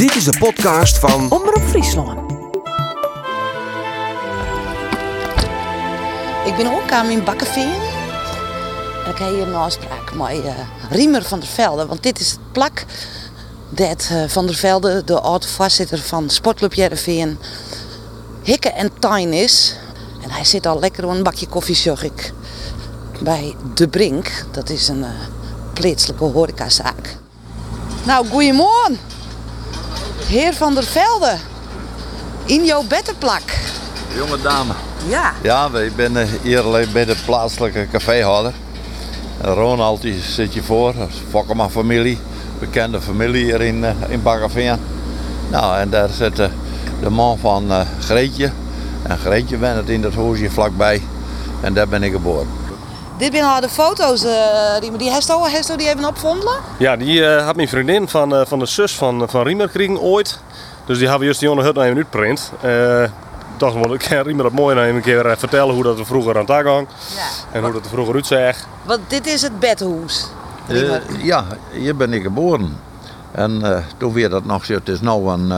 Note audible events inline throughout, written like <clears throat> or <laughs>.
Dit is de podcast van Omroep Friesland. Ik ben ook aan mijn bakkenveen. En ik heb hier een afspraak met eh, Riemer van der Velde. Want dit is het plak dat eh, Van der Velde, de oud-voorzitter van Sportclub Jereveen, hikke en tuin is. En hij zit al lekker op een bakje koffie, zag ik. Bij De Brink. Dat is een uh, plaatselijke horecazaak. Nou, goeiemorgen. Heer van der Velde. In jouw bettenplak. Jonge dame. Ja. Ja, wij zijn eh, hier alleen bij de plaatselijke caféhouder. Ronald die zit je voor, Fokkema familie, bekende familie hier in, eh, in. Nou, en daar zit eh, de man van eh, Greetje. En Greetje bent het in dat huisje vlakbij. En daar ben ik geboren. Dit zijn al de foto's, eh Riemer. Die Hesto, Hesto die even opvonden. Ja, die eh, had mijn vriendin van, eh, van de zus van, van Riemer gekregen ooit. Dus die hebben we juist die jonge hut even uitprint. Eh dacht wel, ik <laughs> kan Riemer dat mooi even een keer vertellen hoe dat er vroeger aan het gang. Ja. En hoe dat er vroeger uitzag. Want dit is het bedhoes. Eh, ja, hier ben ik geboren. En eh, toen weer dat nog zo, het is nou een,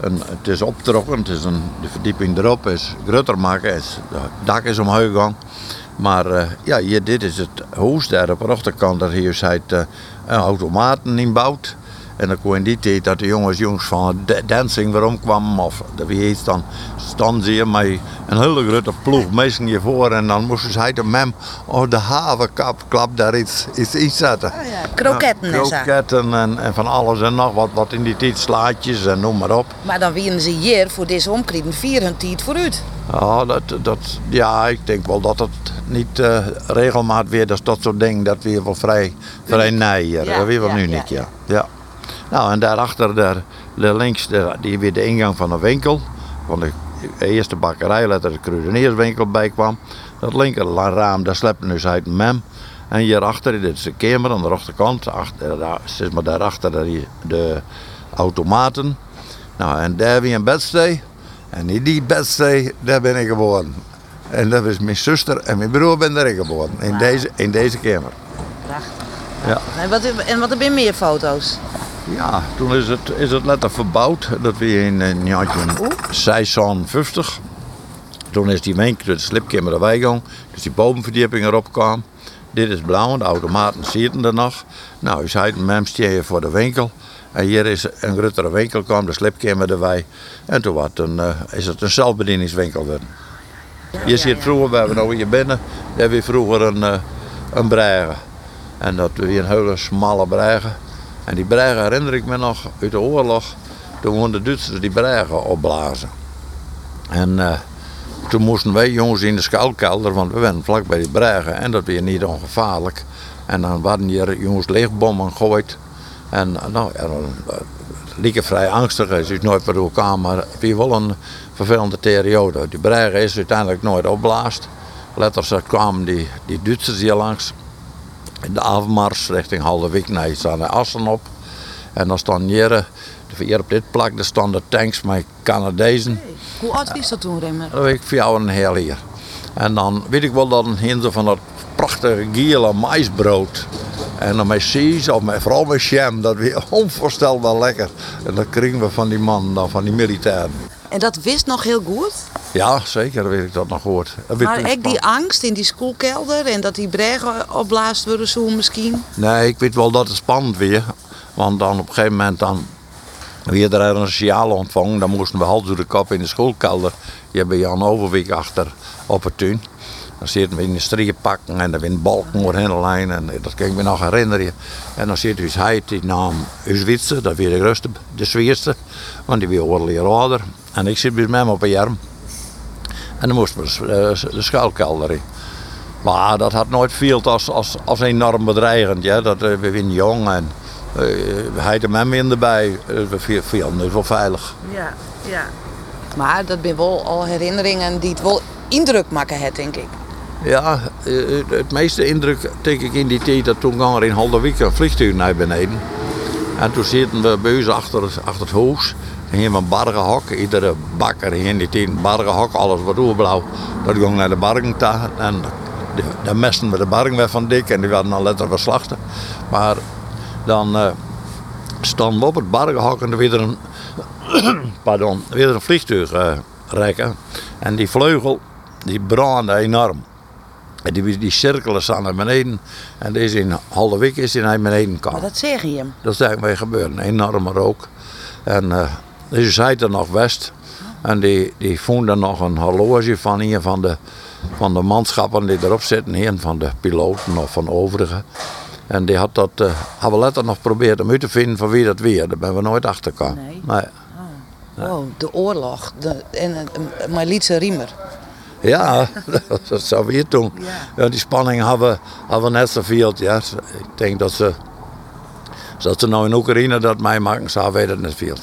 een het is opgetrokken, het is een, de verdieping erop is groter maken, is, het dak is omhoog gegaan. Maar eh, ja, hier, dit is het huis daar op de achterkant, daar hier zijn uh, een automaten inbouwd. En dan kon in die tijd dat de jongens, jongens van da- dancing weer omkwamen, of dat wie heet dan, stonden ze hier met een hele grote ploeg mensen hiervoor. En dan moesten zij de mem, oh de havenkap, klap daar iets, iets inzetten. Kroketten en zo. Kroketten en, en van alles en nog wat, wat in die tijd slaatjes en noem maar op. Maar dan winnen ze hier voor deze omkrieden vier hun tijd vooruit. Ja, dat, dat, ja, ik denk wel dat het niet eh regelmaat weer, dat is dat soort dingen, dat weer wel vrij, vrij hier. Ja, dat weer wel nu ja, niet, ja. ja. Nou, en daarachter, daar, links, die weer de ingang van de winkel. Van de eerste bakkerij, dat er de kruidenierswinkel bij kwam. Dat linker raam, daar slepen dus uit mem. En hierachter, dit is de kamer aan de rechterkant. Achter, daar, zeg maar daarachter daar die- de automaten. Nou, en daar weer een bedstee. En in die bedstee, daar ben ik geboren. En dat is mijn zuster en mijn broer ben daar geboren. In, deze, in deze kamer. Prachtig. Ja. En wat, en wat er meer foto's? Ja, toen is het, is het letter verbouwd. Dat we in een jaartje 56. Toen is die winkel, de slipkamer erbij gegaan. Dus die bovenverdieping erop kwam. Dit is blauw, de automaten zitten er nog. Nou, is hij een memstje voor de winkel. En hier is een grotere winkel kwam, de slipkamer erbij. En toen was het een, eh, is het een zelfbedieningswinkel geworden. Je ziet vroeger, we hebben nou hier binnen, hebben we vroeger een, eh, een bregen. En dat was een hele smalle bregen. En die bregen herinner ik me nog uit de oorlog. Toen woonden de Duitsers die bregen opblazen. En eh, toen moesten wij jongens in de schuilkelder, want we waren vlak bij die bregen. En dat was niet ongevaarlijk. En dan waren hier jongens leegbommen gegooid. En eh, nou, ja, liep vrij angstig, het is nooit per elkaar, maar wel een vervelende periode. Die bregen is uiteindelijk nooit opblaast. Letters kwamen die, die Duitsers hier langs. In de avondmars richting Halderwijk, nee, staan er assen op. En dan staan hier, eh, hier op dit plak, daar staan de tanks met Canadezen. Hoe oud is dat toen, Riemer? Dat weet ik voor jou een heel hier. En dan weet ik wel dat een hinder van dat prachtige gele maisbrood. En dan met cheese of met, vooral met jam, dat weer <laughs> onvoorstelbaar lekker. En dat kregen we van die man, dan, van die militairen. En dat wist nog heel goed. Ja, zeker weet ik dat nog goed. Dat Maar ik die angst in die schoolkelder en dat die bregen opblaast worden zo misschien. Nee, ik weet wel dat het spannend weer. Want dan op een gegeven moment dan weer er een signaal ontvangen. Dan moesten we hals door de kop in de schoolkelder. Je hebt Jan Overwijk achter op het tuin. Dan zitten we in de strieën pakken en dan weer balken door de lijn. En dat kan ik me nog herinneren. En dan zit dus hij die naam Zwitser, dat weer de grootste, de zwaarste. Want die weer oorlog ouder. En ik zit dus met hem op een arm. En dan moesten we de, de schuilkelder in. Maar dat had nooit veel als, als, als enorm bedreigend. Ja. Dat, eh, we zijn jong en eh, we hadden hem erbij. Eh, We viel dus wel veilig. Ja, ja. Maar dat zijn wel al herinneringen die het wel indruk maken, het, denk ik. Ja, eh, het meeste indruk denk ik in die tijd dat toen ging er in Halderwijk een vliegtuig naar beneden. En toen zitten we ons achter, achter het huis. En hier een bargenhok. Iedere bakker in die tijd bargenhok. Alles wat oerblauw. Dat ging naar de bargen. En dan mesten we de bargen weg van dik. En die werden dan letterlijk verslachten. Maar dan, eh, stonden we op het bargenhok en er weer een, <coughs> pardon, weer een vliegtuig uh, rekken. En die vleugel die brandde enorm. En die, die cirkelen staan naar beneden. En deze in halve week is hij naar beneden. Maar dat zeg je hem. Dat is eigenlijk gebeurd. Een enorme rook. En uh, dus hij er nog west. En die, die vonden nog een horloge van een van de, van de manschappen die erop zitten. Een van de piloten of van overigen. En die had dat, uh, hebben we later nog geprobeerd om uit te vinden van wie dat weer. Daar ben we nooit achter gekomen. Nee. nee. Oh. oh, de oorlog. De, en uh, Marlietse Riemer. Ja, <laughs> dat zou weer doen. Ja. die spanning hebben, hebben net zoveel. Ja. Ik denk dat ze, dat ze nou in Oekraïne dat mij maken, zou weten het net veel.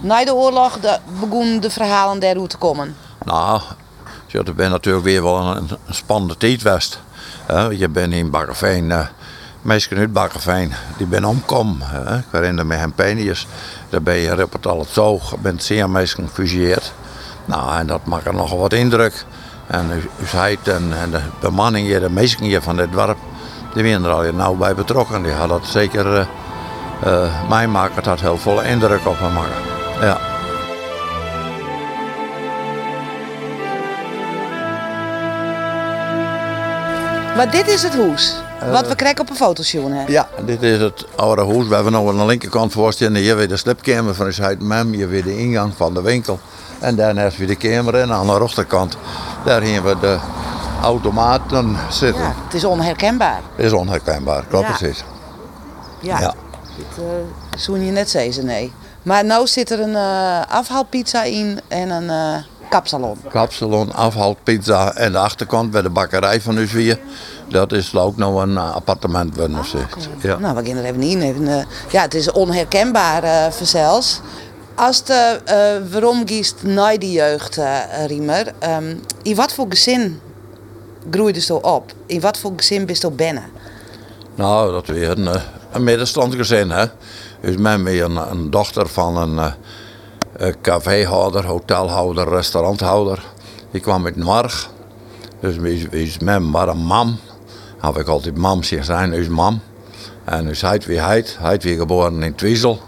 Na de oorlog de, begonnen de verhalen daarover te komen. Nou, ja, er ben natuurlijk weer wel een, een spannende tijd geweest. je bent in Bakkeveen, uh, mensen uit Bakkeveen, die ben omgekomen. Ik herinner me hem Penius. Daar ben je op het al het zoog, bent zeer mensen gefusieerd. Nou, en dat maakt nogal wat indruk. En u zei en, en de bemanning hier, de meesten hier van dit dorp, die waren er al nauw bij betrokken. Die had dat zeker, uh, uh, mij maakt het had heel volle indruk op me maken. Ja. Maar dit is het hoes. Wat we krijgen op een fotoshoot. Hè? Ja, dit is het oude huis. We hebben nog aan de linkerkant voorstellen. Hier weer de slipkamer van de Zuid-Mem. Hier weer de ingang van de winkel. En daarnaast weer de kamer. En aan de rechterkant, daar hier we de automaten zitten. Ja, het is onherkenbaar. Het is onherkenbaar, klopt ja. precies. Ja, ja. dit uh, zou je net zeggen, nee. Maar nu zit er een uh, afhaalpizza in en een uh, kapsalon. Kapsalon, afhaalpizza en de achterkant bij de bakkerij van ons weer. Dat is ook nog een appartement, nog zegt. Ja. Nou, we gaan er even in. Even, ja, het is onherkenbaar uh, zelfs. Als de uh, waarom kiest naar die jeugd, uh, Riemer, um, in wat voor gezin groeide je op? In wat voor gezin bist je binnen? Nou, dat weer een, een middenstandsgezin, hè. Dus met mij een, dochter van een caféhouder, hotelhouder, restauranthouder. Die kwam uit Marg. Dus is met maar een mam. Heb ik altijd mam zijn, dus mam. En dus hij weer hij, hij weer geboren in Twiesel.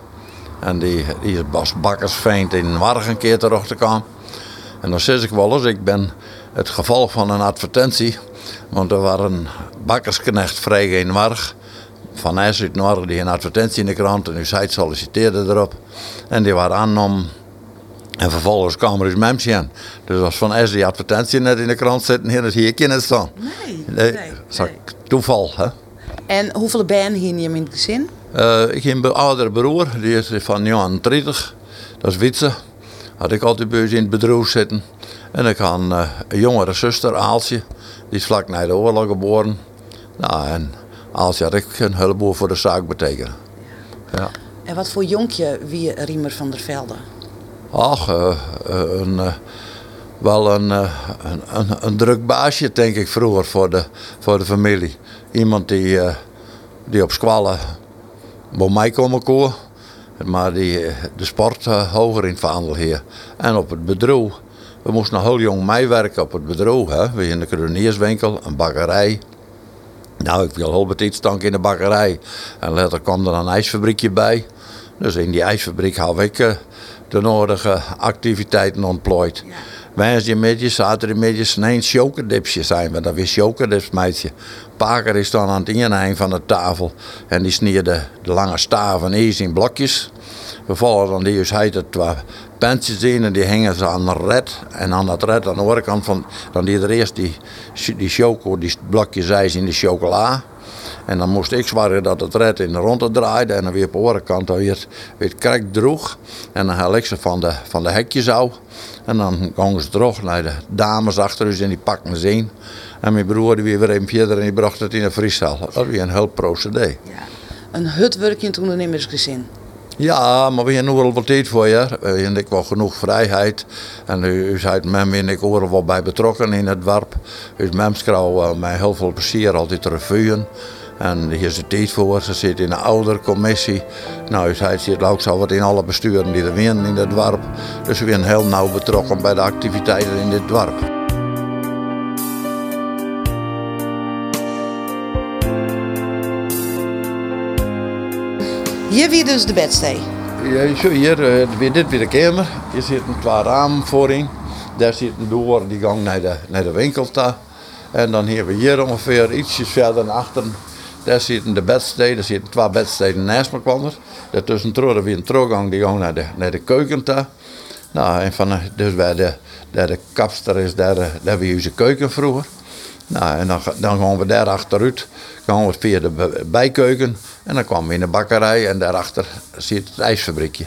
En die, die is Bas Bakkersveen in Warg een keer terug te komen. En dan zeg ik wel eens, ik ben het gevolg van een advertentie. Want er was een bakkersknecht vrij in Warg. Van IJs uit Noord, die een advertentie in de krant. En dus hij solliciteerde erop. En die waren aangenomen. En vervolgens kwam er eens mensen aan. Dus als Van IJs die advertentie net in de krant zitten, hier is hier kind staan. Nee, nee, nee. Toeval, hè. En hoeveel ben hier in het gezin? Uh, ik heb een oudere broer, die is van Jan 30. Dat is Witse. Had ik altijd bij in het bedrijf zitten. En ik had uh, een jongere zuster, Aaltje. Die is vlak na de oorlog geboren. Nou, en Aaltje had ik een heleboel voor de zaak betekenen. Ja. En wat voor jonkje wie Riemer van der Velde? Ach, uh, een, wel een, een, een, een, druk baasje, denk ik, vroeger voor de, voor de familie. Iemand die, die op squallen bij mij komen komen. Maar die, de sport uh, hoger in het vaandel hier. En op het bedrijf. We moesten nog heel jong meewerken op het bedrijf. Hè. We in de kronierswinkel, een bakkerij. Nou, ik wil heel iets in de bakkerij. En later kwam er een ijsfabriekje bij. Dus in die ijsfabriek had ik uh, de nodige activiteiten ontplooid. Ja. Woensdagmiddag, zaterdagmiddag, nee, chokerdipsje zijn we. Dat weer chokerdips, meidje. Paker is dan aan het eind van de tafel. En die snierde de lange staven eerst in blokjes. Vervolgens dan die dus heet het twee pensjes in en die hingen ze aan een red. En aan dat red aan de kant van, dan die er eerst die, die choco, die blokjes ijs in de chocola. En dan moest ik zorgen dat het red in de ronde draaide. En dan weer op de andere kant weer, weer krek droeg. En dan haal ik ze van de, van de hekjes af. En dan gingen ze terug naar de dames achter ons en die pakten ze in. En mijn broer die weer even verder en die bracht het in een vrieszaal. Dat was weer een heel procedé. Ja. Een hutwerkje in het ondernemersgezin. Ja, maar we hebben nog wel wat tijd voor je. We hebben ik wel genoeg vrijheid. En u zei met me en ik horen wel bij betrokken in het dorp. Dus memskrouw uh, mij heel veel plezier altijd revuen. En hier is de tijd voor. Ze zit in een oudercommissie. Nou, zij zit ook zo wat in alle besturen die er zijn in het dorp. Dus we zijn heel nauw betrokken bij de activiteiten in dit dorp. Hier weer dus de bedstee. Ja, zo hier, uh, weer dit weer de kamer. Hier zitten twee ramen voorin. Daar zit een deur die gang naar de, naar de winkel toe. En dan hebben we hier ongeveer ietsjes verder naar achter. Daar zitten de bedsteden, er zitten twee bedsteden naast elkaar. Daartussen hebben we een teruggang die gang naar de, naar de keuken toe. Nou, en van, dus waar de, daar de kapster is, daar, daar hebben we onze keuken vroeger. Nou, en dan, dan gaan we daar achteruit, gaan we via de bijkeuken. En dan kwamen we in de bakkerij en daarachter zit het ijsfabriekje.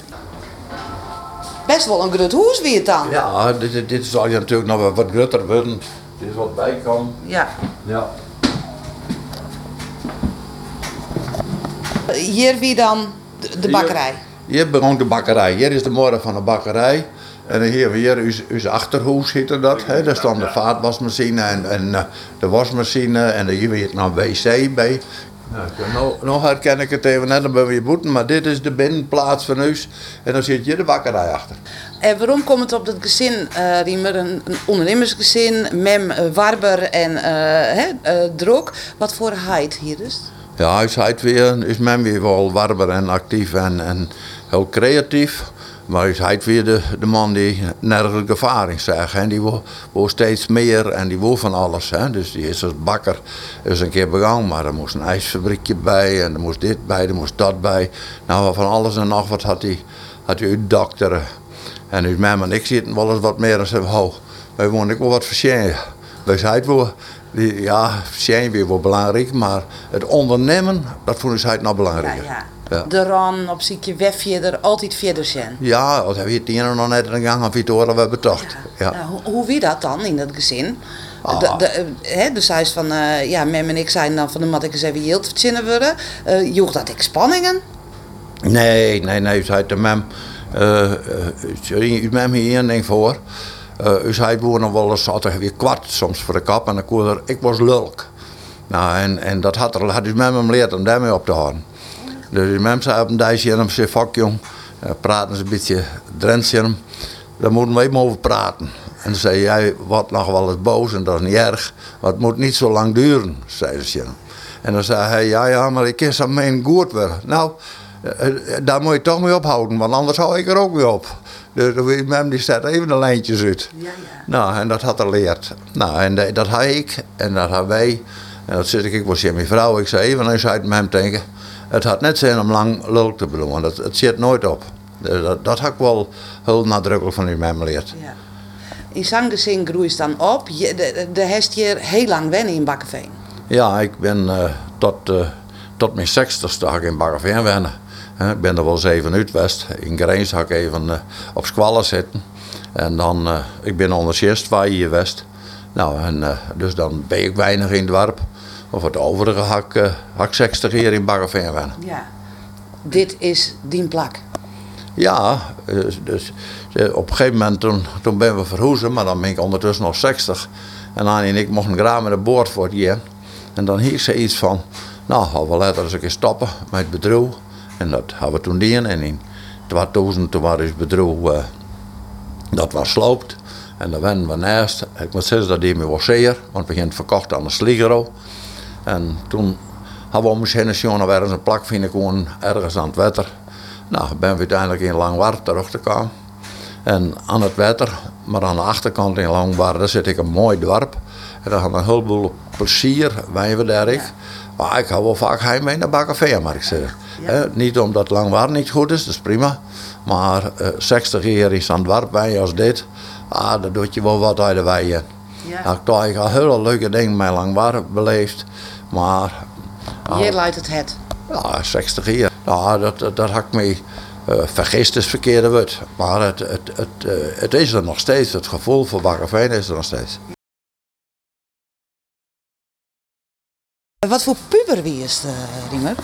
Best wel een groot huis wie het dan. Ja, dit, dit zal je natuurlijk nog wat groter worden. Dit is wat bijkom. Ja. Ja. Hier wie dan de, bakkerij. Hier, hier begon de bakkerij. Hier is de morgen van de bakkerij. En dan hier uw, achterhoes, heette dat. Hè? Daar stond de vaatwasmachine en, en eh, de wasmachine en daar hebben we nog een wc bij. Nou, nog herken ik het even net, dan ben je boeten, maar dit is de binnenplaats van huis en dan zit je de bakkerij achter. En waarom komt het op dat gezin, uh, Riemer, een, een ondernemersgezin, mem, uh, warber en uh, drok? Wat voor heid hier is? Ja, heid weer, is mem weer wel warber en actief en, en heel creatief. Maar is hij weer de, de man die nergens gevaar in zegt. En die wil, steeds meer en die wil van alles. Hè. Dus die is als bakker is een keer begaan, maar er moest een ijsfabriekje bij en er moest dit bij, er moest dat bij. Nou, van alles en nog wat had hij, had hij dokteren. En dus mijn en ik zitten wel eens wat meer dan zeggen, oh, wij wonen ook wel wat verschillend. Wij zijn wel, ja, verschillend weer wel belangrijk, maar het ondernemen, dat vonden zij nog belangrijker. Ja. De ran op ziekje je er altijd verder zijn. Ja, als heb je het hier nog net een gang of je we betocht. Ja. ja. hoe, hoe wie dat dan in dat gezin? Ah. De, de, he, dus hij is van, uh, ja, mem en ik zijn dan van de mat ik eens even heel verzinnen worden. Uh, joeg dat ik spanningen? Nee, nee, nee, zei de mem. Uh, uh, mem hier één ding voor. Uh, u zei nog wel eens altijd weer kwart soms voor de kap en dan kon ik was lulk. Nou, en, en dat had, er, had u met hem geleerd om daarmee op te houden. Dus die mensen op een dijsje en zei, fuck jong, praten ze een beetje Drentse. Daar moeten we even over praten. En zei jij, wat nog wel eens boos en dat is niet erg. Maar het moet niet zo lang duren, zei ze. En dan zei hij, ja ja, maar ik kies aan mijn goed weer. Nou, eh, eh, daar moet je toch mee ophouden, want anders hou ik er ook mee op. Dus de mem die zet even de lijntjes uit. Ja, ja. Nou, en dat had hij leerd. Nou, en dat had ik en dat had wij. En dat zit ik, ik was hier mijn vrouw. Ik zei even eens uit hem denken. Het had net zijn om lang lul te bedoelen, want het, zit nooit op. Dat, dat had ik wel heel nadrukkelijk van u mij geleerd. Ja. In zanggezin groeit dan op. Je, de, de hier heel lang wennen in Bakkenveen. Ja, ik ben uh, tot, uh, tot mijn sextigste in Bakkenveen wennen. Ik ben er wel zeven uit west. In Greens had ik even uh, op squallen zitten. En dan, ik ben onder waar hier west. Nou, en, dus dan ben ik weinig in het dorp. Of het overige hak, uh, hak 60 hier in Barreveen Ja. Dit is die plak? Ja, dus, dus eh, op een gegeven moment toen, toen ben we verhuizen, maar dan ben ik ondertussen nog 60. En Annie en ik mochten graag met een boord voor hier. En dan hield ze iets van, nou, we later eens een keer stoppen met het bedrijf. En dat hebben we toen. En in 2000 toen was het uh, dat was sloopt. En dan werden we naast. Ik moet zeggen dat die me was zeer, want we gingen verkocht aan de Sligero. En toen hadden we misschien eens nog ergens een plak vinden gewoon ergens aan het water. Nou, ben we uiteindelijk in Langwaard terug te komen. En aan het water, maar aan de achterkant in Langwaard, daar zit ik een mooi dorp. En daar gaan een heleboel plezier, wij we daar ik. Maar ik hou wel vaak heimwee naar Bakkerveen, maar ik zeggen. Niet omdat Langwaard niet goed is, dat is prima. Maar uh, 60 jaar is aan het dorp wij als dit. Ah, dan doet je wel wat uit de weien. Ja. Nou, ik heb al hele leuke dingen met Langwaard beleefd. Maar... Hier leidt het het? Ja, 60 jaar. Ja, dat, dat, dat had ik me uh, vergist is verkeerde woord. Maar het, het, het, uh, het is er nog steeds. Het gevoel voor Barreveen is er nog steeds. Wat voor puber wie is, uh, Riemer?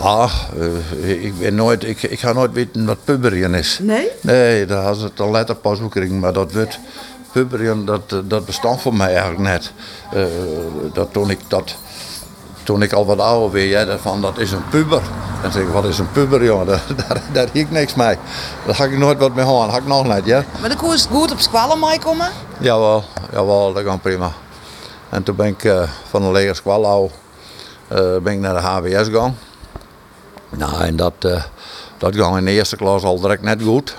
Ah, uh, ik, ben nooit, ik, ik ga nooit weten wat puberien is. Nee? Nee, daar had het al letter pas maar dat wordt puberien, dat, dat bestond voor mij eigenlijk net. Uh, dat toen ik dat toen ik al wat ouder weer, ja, van dat is een puber. Dan zeg ik, wat is een puber, jongen? <laughs> Daar, daar, daar ik niks mee. Daar ga ik nooit wat mee gaan, ga ik nog niet, ja. Maar de koers is goed op squallen meekomen? Jawel, jawel, dat gaat prima. En toen ben ik uh, van een leger uh, ben ik naar de HWS gegaan. Nou, en dat, uh, dat ging in de eerste klas al direct net goed.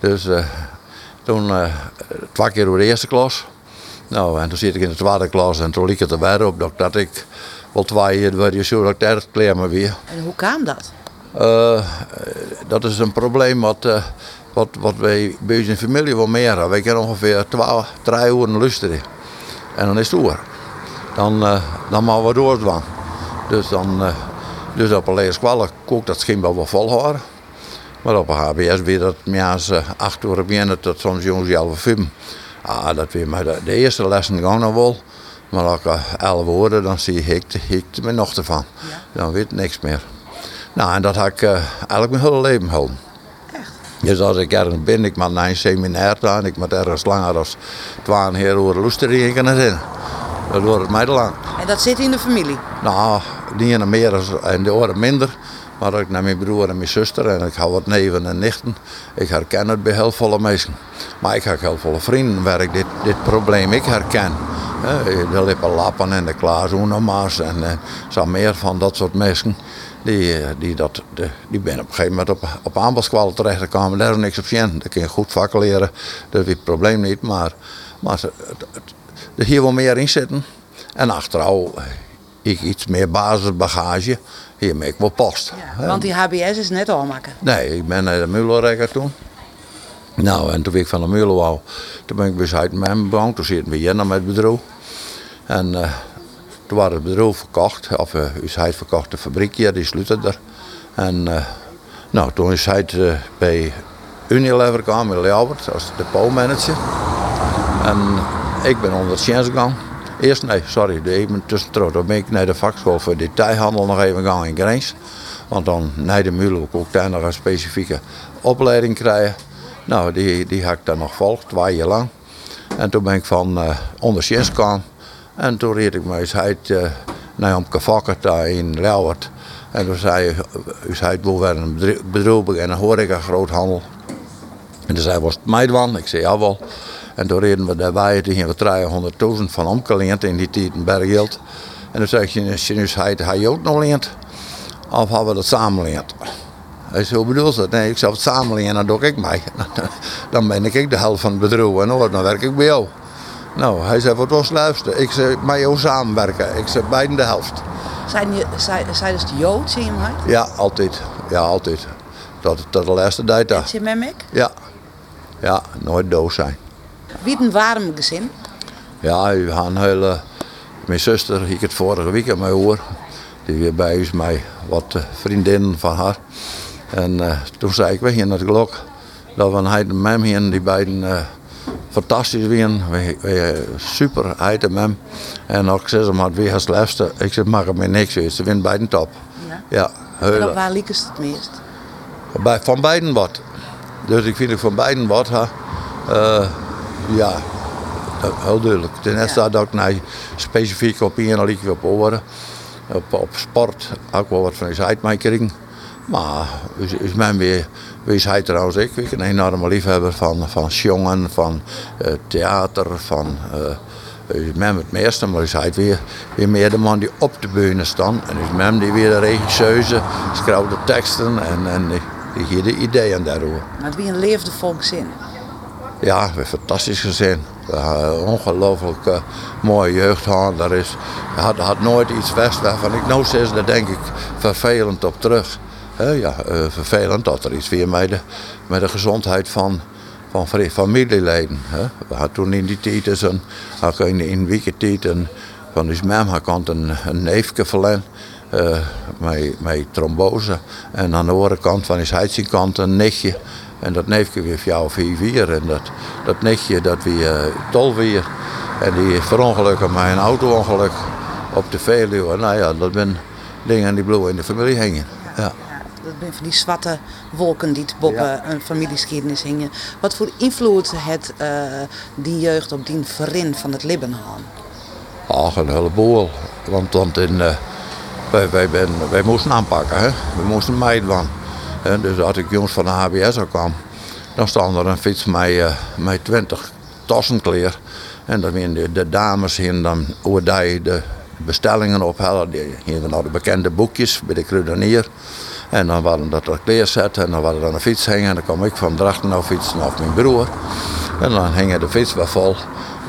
Dus uh, toen twee keer door de eerste klas. Nou, en toen zit ik in de tweede klas en toen liep het erbij op dat, dat ik wel twee jaar je zo dat ik kleer me weer. En hoe kwam dat? Uh, dat is een probleem wat, uh, wat, wat wij bij onze familie wel meer hebben. Wij kunnen ongeveer twee, drie uur luisteren. En dan is het oer. Dan, uh, dan maar we doordwan. Dus, dan, dus op een leerskwallen kookt dat schijn wel vol hoor. Maar op een HBS weer dat meest acht uur beginnen tot soms jongens half vijf. Ah, dat weer maar de, de eerste lessen gaan nog wel. Maar als ik elf woorden, dan zie ik, ik me nog ervan. Ja. Dan weet ik niks meer. Nou, en dat heb ik uh, eigenlijk mijn hele leven gehouden. Echt? Dus als ik ergens ben, ik moet naar een seminair gaan, ik moet ergens langer dan twaalf jaar over luisteren kunnen zijn. Dat wordt het mij te lang. En dat zit in de familie? Nou, niet in meer en de oren minder. Maar ik naar mijn broer en mijn zuster en ik hou wat neven en nichten. Ik herken het bij heel veel mensen. Maar ik heb heel veel vrienden waar ik dit, dit probleem ik herken. De lippen lappen en de klaarzoenema's en, en zo meer van dat soort mensen. Die, die, dat, die ben op een gegeven moment op, op aanbodsskwallen terechtgekomen. Daar is niks op zien. Kun je goed vak leren. Dat is het probleem niet. Maar, maar er hier wel meer in zitten. En achteraf ik iets meer basisbagage. Hier maak ik wel post. Ja, want die HBS is net al maken. Nee, ik ben naar de Mullenrekker toen. Nou, en toen ben ik van de Mullen wou, toen ben ik met mijn bank. Toen zitten we hier met het bedrijf. En uh, toen was het bedrijf verkocht, of uh, is hij verkocht de fabriek hier, die sluitte er. En uh, nou, toen is hij uh, bij Unilever gekomen, met Albert, als depotmanager. En ik ben onder het gegaan. Eerst, nee, sorry, de even. Toen ben ik naar de vakschool voor detailhandel nog even gaan in Grens. Want dan, na de Mulo, kon ik daar nog een specifieke opleiding krijgen. Nou, die, die heb ik dan nog gevolgd, twee jaar lang. En toen ben ik van uh, onder gegaan. En toen reed ik me eens uit uh, naar kavakker daar in Lauwert. En toen zei hij, u zei, het weer een bedrijf ik een groothandel. En toen zei was het mij dan? Ik zei, ja wel. En toen reden we daarbij, toen gingen we 300.000 van omgeleend in die tijd in Berghild. En toen zei ik, nu zei hij, je ook nog leent? Of hebben we dat samen leent? Hij zei, hoe bedoel je dat? Nee, ik zou het samen lenen, dan doe ik mij. <laughs> Dan ben ik de helft van het bedrijf en dan werk ik bij jou. Nou, hij zei, wat was luisteren? Ik zei, met jou samenwerken. Ik zei, beiden de helft. Zijn, je, zijn, zijn dus de Jood in je hart? Ja, altijd. Ja, altijd. Tot, tot de laatste tijd. Heb je met me? Ja. Ja, nooit dood zijn. Wie een warm gezin? Ja, we gaan hele... Mijn zuster, ik het vorige week aan mij hoor. Die weer bij ons met wat vriendinnen van haar. En uh, toen zei ik, we gingen naar de klok. Dat we een mem hier, die beiden uh, fantastisch waren. We, we, super mem. En ook ze, maar wie het slechtste? Ik zeg, mag er me niks. Ze winnen beiden top. Ja. ja en waar liep het het meest? Bij, van beiden wat. Dus ik vind het van beiden wat. Uh, ja, heel duidelijk. Ten eerste ja. dat ik nou specifiek op een liedje op oren. Op, op sport ook wel wat van de uitmaking. Maar is, is men weer, wie is hij trouwens ik? Ik een enorme liefhebber van, van jongen, van uh, theater, van... Uh, is men het meeste, maar is hij weer, weer meer de man die op de bühne staat. En is men die weer de regisseuse, schrijft de teksten en, en die, die geeft de ideeën daarover. Maar wie een leefde volkszin. Ja, we fantastisch gezin. Ongelooflijk uh, mooie jeugd. Daar is, had, had nooit iets west waarvan ik nou zeg, daar denk ik vervelend op terug. Ja, uh, vervelend dat er iets weer met de, met de gezondheid van, van familieleden. We hadden toen in die tijd een, in, in weekentijd een, van dus mem had een, neefje verlen. Uh, met, met trombose. En aan de andere kant van zijn kant een nichtje. En dat neefje weer voor jou vier vier. En dat, dat nichtje dat weer uh, tol weer. En die verongelukken met een auto-ongeluk op de Veluwe. Nou ja, dat zijn dingen die bloeien in de familie hingen. Ja. Dat zijn van die zwarte wolken die boven ja. een familiegeschiedenis hingen. Wat voor invloed heeft uh, die jeugd op die verin van het Libanon? Ach, een heleboel. Want, want in, uh, wij, wij, ben, wij moesten aanpakken. Hè? We moesten meiden. En dus als ik jongens van de HBS kwam, dan stond er een fiets met, uh, met 20 tassen kleer. En dan de, de dames hier dan die de bestellingen ophalen. Die hier dan de bekende boekjes bij de kruidenier. En dan waren dat er kleer zetten en dan waren er een fiets hingen. En dan kwam ik van Drachten naar fietsen of mijn broer. En dan hing de fiets weer vol.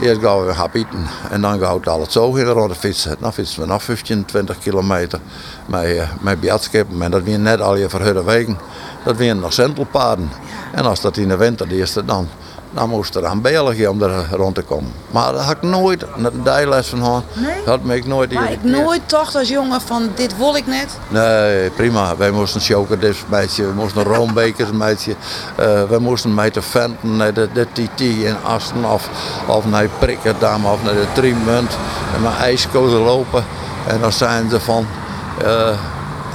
Eerst gaan we gaan bieten en dan gaan we het zo rond de fietsen. Dan fietsen we nog 15, 20 kilometer met, uh, met biatskippen. En dat weer net al je verhudde wegen. Dat weer nog zentelpaden. En als dat in de winter is, dan dan moest er aan België om er rond te komen. Maar daar had ik nooit een dijles van gehad. Nee? Dat me ik nooit Maar ik nooit toch als jongen van dit wil ik net. Nee, prima. Wij moesten chocodips meidje, we moesten <laughs> roombekers meidje. Uh, we moesten met de venten naar de, de TT in Asten of, of naar Prikkerdam of naar de Triemunt. En mijn ijskozen lopen. En dan zijn ze van... Uh,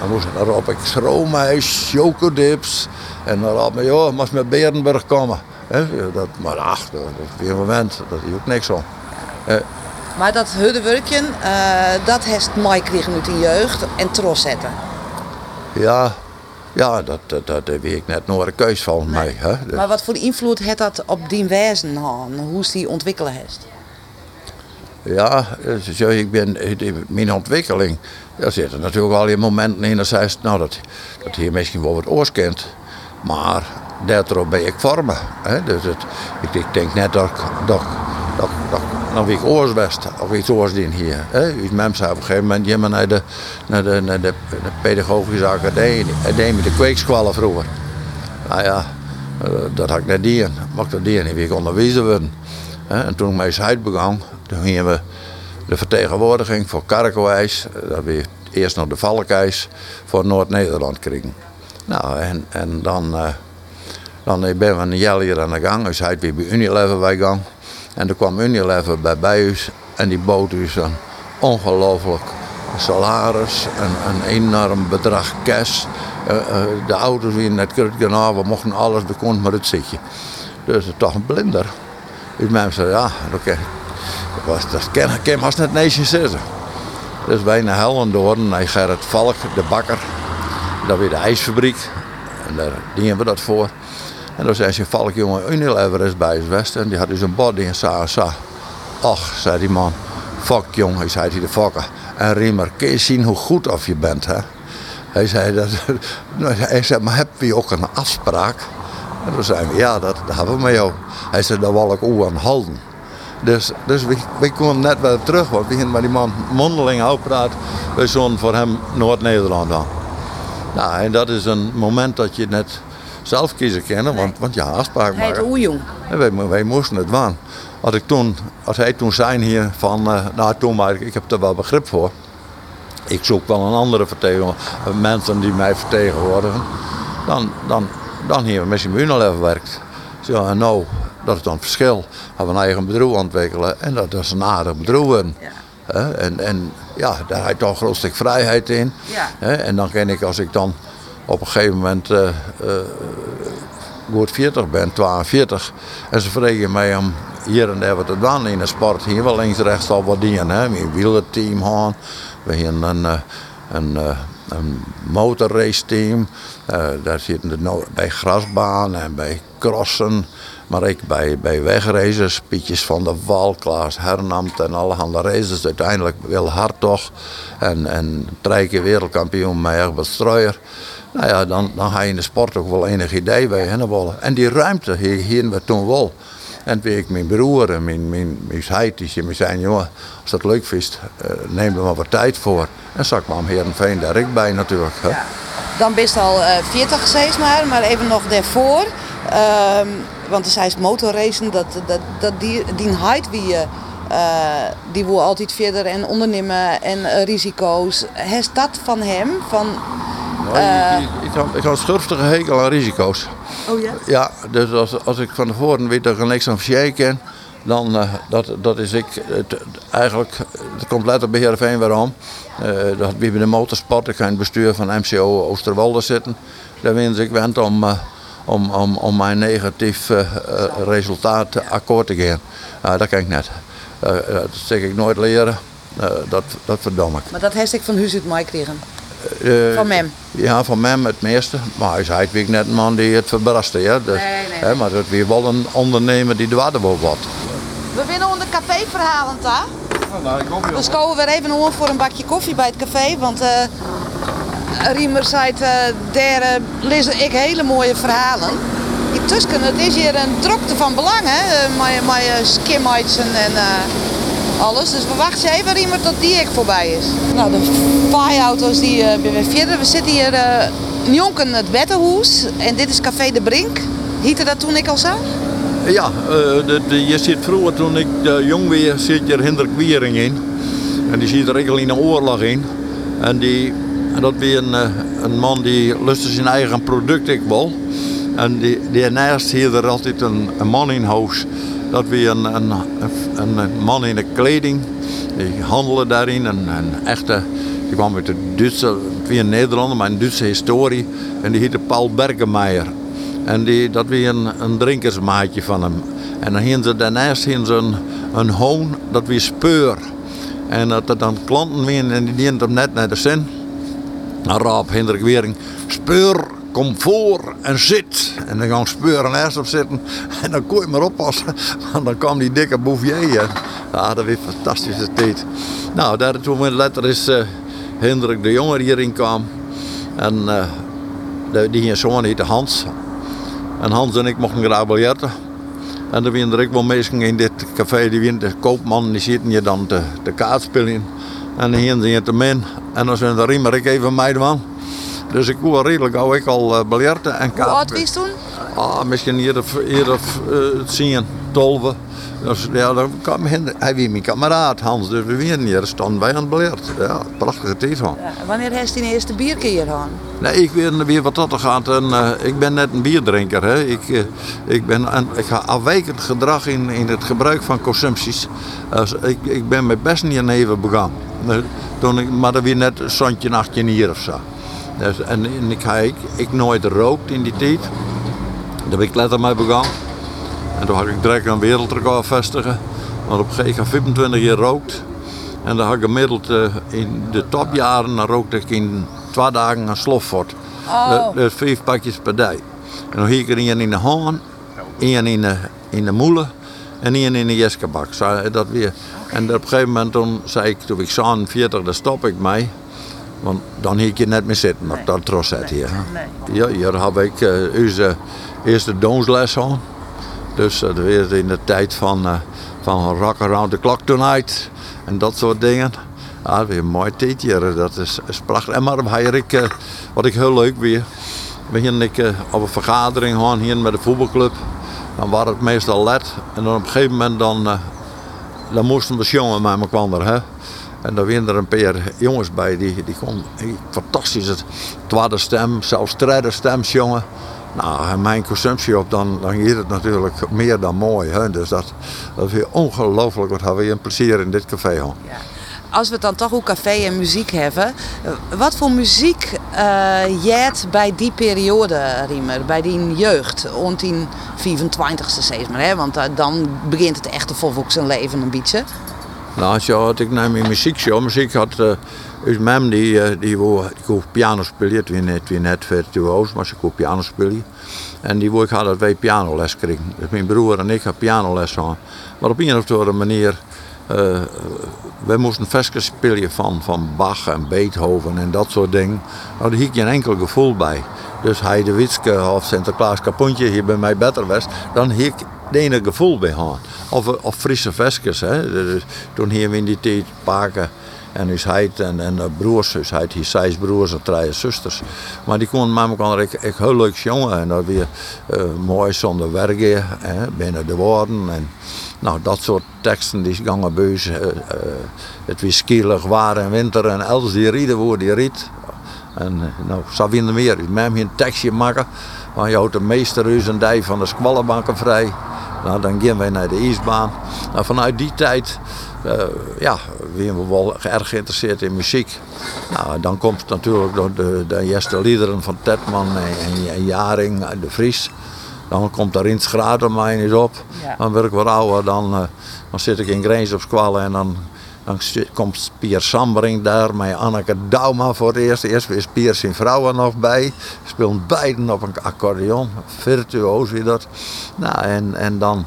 dan moesten er op ik. En dan had me, joh, moest met Berenburg komen. He, dat, maar ach, dat, dat weer een moment, dat is ook niks om. Eh. Maar dat huddewerkje, uh, dat heeft Mike kregen uit de jeugd en tros zetten. Ja, ja dat, dat, dat weet ik net nog een keus van mij. Hè. Maar wat voor invloed heeft dat op die gehad? Hoe is die ontwikkelen heeft? Ja, zo, ik ben, mijn ontwikkeling, daar zitten natuurlijk al je momenten in dat zei, nou dat, dat hier misschien wel wat oors kent. Maar daarop ben ik vormen. Hè? Dus het, ik, ik, denk net dat dat, dat, dat, dat ik oorsbest of iets oorsdien hier. Hè? Iets mensen op een gegeven moment je naar de, naar de, naar de, pedagogische academie, academie de kweekskwallen vroeger. Nou ja, dat had ik net die Maar ik dat die en ik onderwezen worden. En toen ik mijn site begon, toen gingen we de vertegenwoordiging voor Karkowijs, dat we eerst nog de Valkijs, voor Noord-Nederland kregen. Nou, en, en dan, uh, dan ben we een jaar hier aan de gang. Dus hij weer bij Unilever bij gang. En toen kwam Unilever bij en die bood dus een ongelooflijk salaris, een, een enorm bedrag cash. Uh, uh, de auto's weer net gedaan, we mochten alles, we konden maar het zitje. Dus toch een blinder. Dus zeiden, ja, oké. Dat, dat kan maar net zitten. Dus wij naar Hellendoorn, naar Gerrit Valk, de bakker. Dat weer de ijsfabriek. En daar dienen we dat voor. En dan zei ze, Valk jongen, Unilever is bij West. En die had dus een body in Sa. Och, zei die man. Fuck jong, hij zei hij de fokker. En Riemer, kun je zien hoe goed of je bent, hè? Hij zei, dat, <laughs> hij zei maar heb je ook een afspraak? En toen zeiden we, ja, dat, dat hebben we met jou. Hij zei, daar wil ik ook aan houden. Dus, dus we, we net weer terug, want we gingen met die man mondeling uitpraten. We zo'n voor hem Noord-Nederland aan. Nou, en dat is een moment dat je net zelf kiezen kennen, want, want ja, afspraak Hij maken. is hoe jong. Wij, wij moesten het waan. Als, ik toen, als hij toen zei hier van, uh, nou toen maar, ik heb er wel begrip voor. Ik zoek wel een andere vertegenwoordiger, mensen die mij vertegenwoordigen. Dan, dan, dan hier met zijn Unilever werkt. Zo, en nou, dat is dan het verschil. Hebben we een eigen bedrijf ontwikkelen en dat is een aardig bedrijf En, en ja, daar heb je toch een groot stuk vrijheid in. Ja. En dan ken ik, als ik dan op een gegeven moment eh, goed 40 ben, 42, en ze vragen mij om hier en daar wat te doen in de sport, hier wel links rechts al wat dingen. Hè. Mijn wielerteam gaan, we hebben een, eh, een, eh, een motorrace team, Eh, daar zitten de no- bij grasbaan en bij crossen. Maar ik bij, bij wegraces, Pietjes van der Wal, Klaas Hernamt en alle andere races. Uiteindelijk Wil Hartog en, en drie keer wereldkampioen met Egbert Strooijer. Nou ja, dan, dan ga je in de sport ook wel enig idee bij hen willen. En die ruimte hier, we toen wel. En toen ik mijn broer en mijn, mijn, mijn jongen, als dat leuk vindt, eh, neem er maar wat tijd voor. En zag ik me Heerenveen daar ik bij natuurlijk. Hè. Dan best al eh 40 steeds maar, maar even nog daarvoor. Ehm, want de is motorracen, dat, dat, dat die, die wie je, eh, die wil altijd verder en ondernemen en eh, risico's. Is dat van hem? Van, Nou, ik, had- ik had schurftige hekel aan risico's. oh ja? Ja, dus als, als ik van tevoren weet dat ik er niks aan verzekerd ken, dan uh, dat, dat is ik het, eigenlijk het complete beheer van waarom. Uh, dat wie bij de motorsport, ik ga in het bestuur van MCO Oosterwolde zitten. Daar wens ik wend om, uh, om, om, om mijn negatief resultaat akkoord te gaan. Uh, dat kan ik net. Dat zeg ik nooit leren. Dat, dat verdom ik. Maar dat heeft ik van huis uit mij kregen. Uh, Van Mem? Ja, van Mem het meeste. Maar hij is eigenlijk net een man die het verbraste. Ja? Dus, Nee, nee, Hè, maar dat weer wel een ondernemer die dwarden wel wat. We winnen onder caféverhalen, ta? Dus komen we weer even om voor een bakje koffie bij het café. Want eh, Riemer zei, uh, daar uh, lezen ik hele mooie verhalen. Die Tusken, het is hier een drokte van belang, hè? Met, met skimmites en, en alles. Dus we wachten even, Riemer, tot die ik voorbij is. Nou, de paaiauto's die uh, verder. We zitten hier uh, Jonken het Wettenhoes. En dit is Café de Brink. Hiette dat toen ik al zag? Ja, uh, de, de, je zit vroeger toen ik jong weer, zit je Hendrik Wiering in. En die ziet er eigenlijk in een oorlog in. En, die, dat weer een, een man die lustte zijn eigen product ik wel. En die, die naast hier er altijd een, een man in huis dat we een, een, een, man in de kleding, die handelde daarin, een, een echte, die kwam uit de Duitse, via Nederlander, maar een Duitse historie. En die heette Paul Bergemeijer. En die, dat was een, een drinkersmaatje van hem. En dan hingen ze daarnaast een, een hoon, dat weer speur. En dat er dan klanten weer en die dienen hem net naar de zin. Dan raap Hendrik Wering, speur kom voor en zit. En dan gaan speuren eerst op zitten. <laughs> En dan kon je maar oppassen. Want dan kwam die dikke Bouvier. Ja, dat was een fantastische tijd. Nou, daar toen we later is uh, Hendrik de Jonger hierin kwam. En uh, die zoon heette Hans. En Hans en ik mochten graag biljetten. En er waren er ook wel in dit café, die waren de koopman, die zitten hier dan de, de kaart spelen. En dan gingen ze te min. En dan zijn er riemer ik even mij man. Dus ik wil redelijk gauw ik al uh, biljetten en kaarten. Hoe oud was toen? Ah, misschien eerder, eerder uh, zien, tolven. Dus ja, dan kwam hij, hij was mijn kameraad Hans, dus we weten hier, stonden wij aan het biljart. Ja, prachtige tijd van. Ja, wanneer heeft hij de eerste bierkeer gehad? Nee, ik weet weer wat dat gaat. En, uh, ik ben net een bierdrinker. Hè. Ik, uh, ik, ben, en, ik ga afwijkend gedrag in, in het gebruik van consumpties. Dus ik, ik ben mijn best niet even begaan. Toen ik, maar dat weer net een zondje, nachtje hier of zo. Dus, en, en ik, ik, ik nooit rookt in die tijd. Daar ben ik letter mee begonnen. En toen had ik direct een wereldrecord vestigen. Want op een gegeven moment 25 jaar rookt. En dan had ik gemiddeld uh, in de topjaren, dan rookte ik in twee dagen een slofvoort. Oh. Dus vijf pakjes per dag. En dan ging ik er één in de haan, één in de, in de moelen en één in de jeskebak. Dat weer. En op een gegeven moment toen zei ik, toen ik 40, daar stop ik mee. Want dan hier je net meer zitten, maar nee. dat trots het hier. Ja, hier heb ik onze eerste donsles aan. Dus uh, weer in de tijd van, uh, van Rock Around the Clock Tonight en dat soort dingen. Ja, weer een mooi tijd hier, dat is, is prachtig. En maar ik, uh, wat ik heel leuk weer, begin ik op een vergadering gaan hier met de voetbalclub. Dan was het meestal let en dan op een gegeven moment dan, dan moesten we jongen met me kwam Hè? En daar waren er een paar jongens bij die, die kon fantastisch het tweede stem, zelfs derde jongen. Nou, mijn consumptie op, dan, dan is het natuurlijk meer dan mooi. Hè? Dus dat, dat is weer ongelooflijk wat hebben we een plezier in dit café. Ja. Als we het dan toch ook café en muziek hebben, wat voor muziek uh, jij bij die periode, Riemer, bij die jeugd, rond die 25ste zeg maar, hè? want uh, dan begint het echte volwassen leven een beetje. Nou, zo had ik naar mijn muziekshow. Muziek had uh, mem die, uh, die, wou, die kon piano spelen. Was net, net virtuoos, maar ze kon piano spelen. En die wou ik had dat wij pianoles kregen. Dus mijn broer en ik hadden pianoles aan. Maar op een of andere manier, uh, wij moesten versjes spelen van, van Bach en Beethoven en dat soort dingen. Daar had ik geen enkel gevoel bij. Dus hij Witske of Sinterklaas Kapontje hier bij mij beter was, dan ik de ene gevoel bij gaan. Of, of frisse vestjes. Hè. Toen hier in die tijd paken en is hij en, en de broers, dus hij heeft zes broers en drie zusters. Maar die konden met elkaar ik, ik heel leuk jongen en dat weer uh, mooi zonder werken, hè, binnen de woorden. En, nou, dat soort teksten die uh, het was skielig, waar en winter en elders die rieden voor die riet. En nou, vinden meer. Ik een tekstje maken. Want je houdt de meeste reuzendij van de squallenbanken vrij. Nou, dan gaan wij naar de ijsbaan. Nou, vanuit die tijd uh, ja, zijn we wel erg geïnteresseerd in muziek. Nou, dan komt natuurlijk de, de, de eerste liederen van Tetman en, en, en Jaring De Vries. Dan komt daar in Schradermijn eens op. Ja. Dan word ik wat ouder, dan, uh, dan zit ik in Grijns op squallen en dan dan komt Pier Sambering daar met Anneke Dauma voor het eerst. Eerst is Pier zijn vrouw er nog bij. Speelt beiden op een accordeon. Virtuoos wie dat. Nou, en, en dan,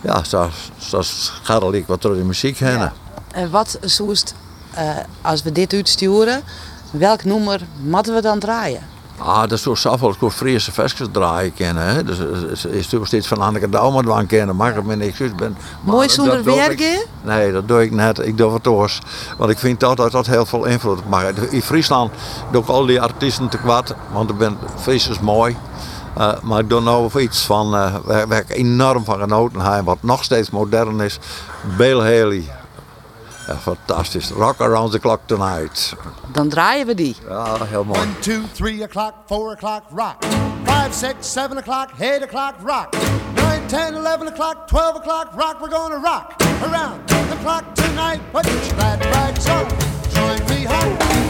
ja, zo, zo scharrel ik wat door de muziek heen. En wat zoest, uh, als we dit uitsturen, welk nummer moeten we dan draaien? Ah, dat is zo zelf wel gewoon Friese vestjes draaien kennen. Hè? Dus is- is er steeds van Anneke Douwman kennen, mag ik me niks uit ben. Maar Mooi zonder werken? Nee, dat doe ik net. Ik doe het toch. Want ik vind dat dat, heel veel invloed maakt. In Friesland doe ik al die artiesten te kwad, want ik ben Fries is mooi. Eh, maar ik doe nou iets van, eh, waar, waar ik enorm van genoten heb, wat nog steeds modern is. Bill Haley. Ja, fantastisch. Rock Around the Clock Tonight. Dan draaien we die. Ja, heel mooi. One, two, three o'clock, four o'clock, rock. Five, six, seven o'clock, eight o'clock, rock. Nine, ten, eleven o'clock, twelve o'clock, rock. We're gonna rock around the clock tonight. Put your glad rags on, join me home.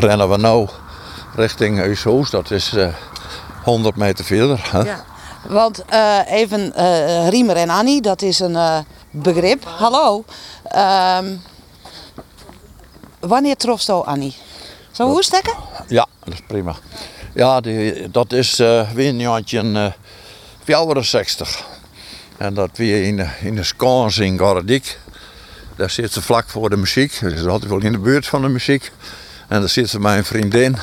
Dan rennen we nou richting Huishoes. Dat is eh 100 meter verder. Hè? Ja. Want eh, even eh, Riemer en Annie, dat is een eh, begrip. Hallo. Ehm, wanneer trof je Annie? Zo hoe stekken? Ja, dat is prima. Ja, die, dat is weer een jaartje uh, 64. En dat weer in, in de Skans in Gardik. Daar zit ze vlak voor de muziek. Dus is altijd wel in de buurt van de muziek. En daar zit ze mijn vriendin.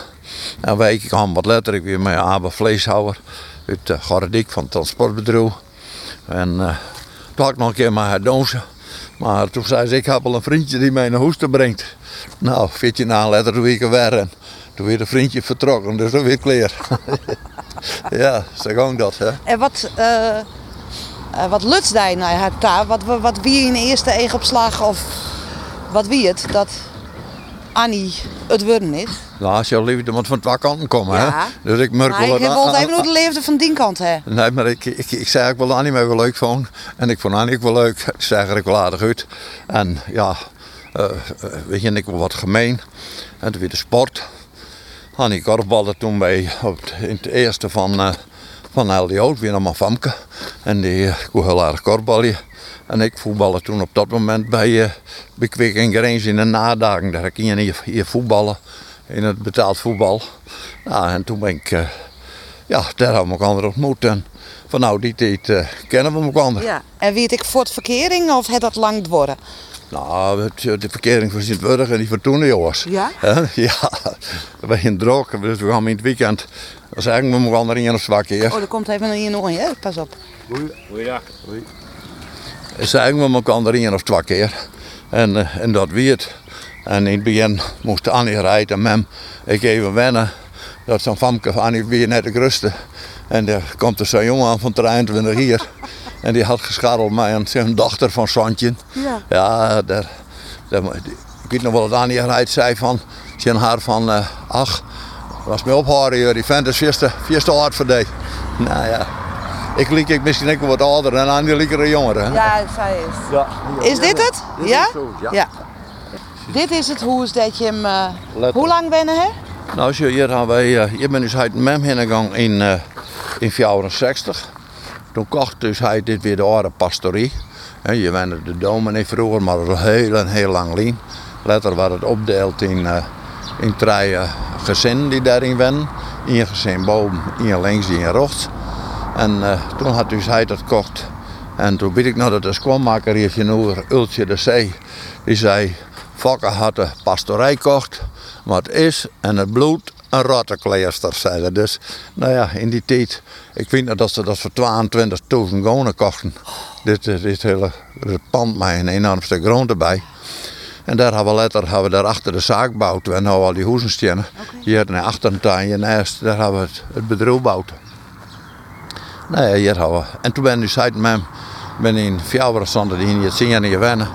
En wij kwam wat later ik weer met Abe Vleeshouwer uit uh, Gardik van het transportbedrijf. En uh, toen had ik nog een keer maar haar. Maar toen zei ze, ik heb al een vriendje die mij naar Hoesten brengt. Nou, veertje na later doe ik er weer. En toen weer een vriendje vertrokken, dus dan weer kleer. <laughs> ja, zo ging dat. Hè. En wat, uh, wat lukt hij naar haar taal? Wat, wat wie in de eerste eegopslag of wat wie het? Dat Annie het worden is. Nou, als jouw liefde moet van twee kanten komen, Ja. hè. Dus ik merk Maar wel... ik heb even hoe de leefde van die kant, hè? Nee, maar ik, ik, ik zei ook wel Annie mij wel leuk vond. En ik vond Annie ook wel leuk. Ik zag er ook wel aardig uit. En ja, uh, weet je, ik wel wat gemeen. En toen weer de sport. Annie korfbalde toen bij, op het, in het eerste van, uh, van LDO, weer naar famke. En die uh, kon heel aardig korfballen. En ik voetballen toen op dat moment bij, uh, bij Kwik en Grijns in de nadagen. Daar ging je hier, voetballen, in het betaald voetbal. Nou, en toen ben ik, uh, ja, daar hebben we elkaar ontmoet. En van nou, die tijd uh, kennen we elkaar. Ja. En weet ik voor het verkering of het dat lang worden? Nou, de verkering van Sint-Wurg en die van toen, jongens. Ja? <laughs> ja, we zijn druk. Dus we gaan in het weekend. Dan zeggen we elkaar in of zwak keer. Oh, er komt even een nog hè? Pas op. Goeiedag. Zeggen we elkaar in of twee keer. En, uh, en dat weet. En in het begin moest Annie rijden met hem. Ik even wennen. Dat zo'n famke van Annie weer net de rusten. En er komt er zo'n jongen aan van 23 hier. En die had gescharreld met een, zijn dochter van Santje. Ja. Ja, daar, daar, ik weet nog wel dat Annie eruit zei van, zijn haar van, uh, ach, was me ophouden, die vent is vierste, vierste hard voor die. Nou ja, Ik liep ik misschien ook wat ouder en aan die liekere jongeren. hè? Ja, zij is. Ja. Is dit het? Dit ja? is het huis, ja. Dit is het huis dat je hem. eh, hoe lang wennen hè? Nou, zo, hier, gaan wij, eh, hier ben dus uit Mem gegaan in, eh in 64. Toen kocht dus hij dit weer de oude pastorie. Hè, je wende de dominee vroeger, maar dat was heel en heel lang lien. Later werd het opdeeld in, eh in drie eh, gezinnen die daarin wennen. Eén gezin boven, één links, één rechts. En eh, toen had dus hij dat kocht. En toen weet ik nog dat de schoonmaker hier Ultje de Zee. Die zei, Fokke had de pastorij kocht. Maar het is en het bloed een rottenkleerster, zei ze. Dus nou ja, in die tijd. Ik weet nog dat ze dat voor 22.000 gonen kochten. Dit, hele dit pand met een enorm stuk grond erbij. En daar hebben we later hebben we daar achter de zaak gebouwd. We hebben nou al die huizen staan. Hier naar achter een tuin, naast, daar hebben we het, het bedrijf gebouwd. Nou ja, hier we. En toen ben ik dus uit met hem, ben in Fjouwerstanden die in het zien en wennen.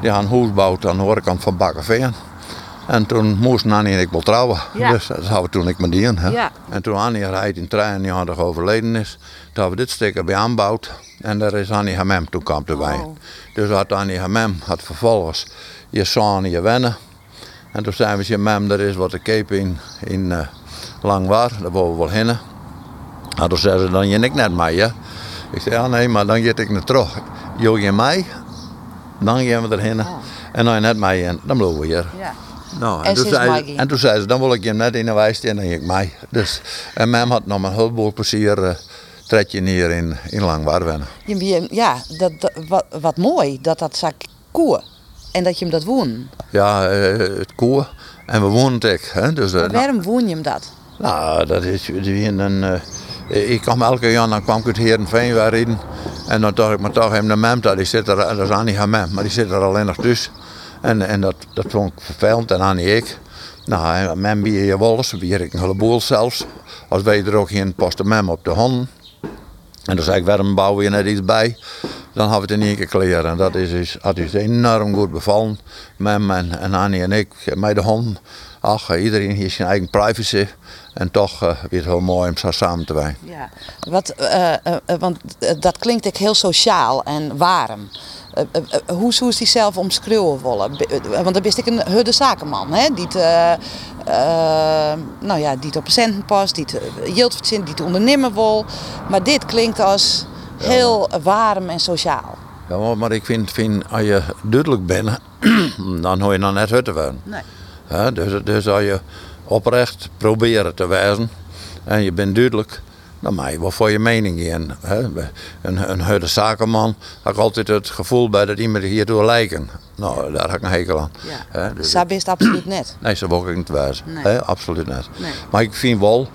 Die gaan huis aan de overkant van Bakkerveen. En toen moesten Annie en ik wel trouwen. Ja. Dus dat hadden we toen ik met die in. Hè. Ja. En toen Annie rijdt in 93 overleden is, toen hebben we dit stuk bij aanbouwd. En daar is Annie Hamem toen kwam erbij. Oh. Dus had Annie Hamem had vervolgens je zoon je wennen. En toen zijn we je mem, er is wat de cape in, in uh, Langwaar, daar willen we wel heen. Nou, toen zei ze, dan je ik net mee, hè. Ik zei, ja nee, maar dan ga ik naar terug. Jo je mij, dan gaan we erheen. En dan je net mee en dan blijven we hier. Ja. Nou, En toen sinds zei, ze- en toen zei ze, dan wil ik je net in de wijs en dan ging ik mee. Dus, en mem had nog een heleboel plezier uh, tredje hier in, in. Je- je- Ja, dat, dat- wat, wat mooi dat dat zak koe. En dat je hem dat woon. Ja, eh, het koe. En we woonden het ook. Hè? Dus, eh, Maar waarom woon je hem dat? Nou, dat is weer een. Ik kwam elke jaar, dan kwam ik uit Heerenveen weer in. En dan dacht ik, maar toch hem mem er, dat is Annie haar mem, maar die zit er alleen nog tussen. En, en dat, dat vond ik vervelend en Annie ik. Nou, mem bier je wols, bier ik een heleboel zelfs. Als wij er ook geen posten mem op de honden. En dan zei ik, waarom bouwen je net iets bij? Dan hadden we het in één keer kleren. En dat is, is, had dus enorm goed bevallen. Mem en, Annie en ik, met de hond. Ach, iedereen heeft zijn eigen privacy. En toch uh, weer heel mooi om zo samen te zijn. Ja. Wat, eh, eh, eh, want eh, dat klinkt ook heel sociaal en warm. Eh, eh, eh, hoe zou die zelf omschreeuwen willen? Eh, Want dan ben ik een hudde zakenman, hè? Die, het, eh, eh, nou ja, die op centen past, die het eh, verzint, die het ondernemen wil. Maar dit klinkt als heel warm en sociaal. Ja, maar- ik vind, vind als je duidelijk bent, <clears throat> dan hoor je dan net hutten worden. Nee. Dus, dus als je oprecht proberen te wijzen en je bent duidelijk, dan mag je wel voor je mening in. Een, een zakenman had ik altijd het gevoel bij dat iemand hierdoor lijken. Nou, daar heb ik een hekel aan. Ja. Dus- Dat is absoluut net. Nee, ze wil ik niet wijzen. Nee. Absoluut niet. Nee. Maar ik vind wel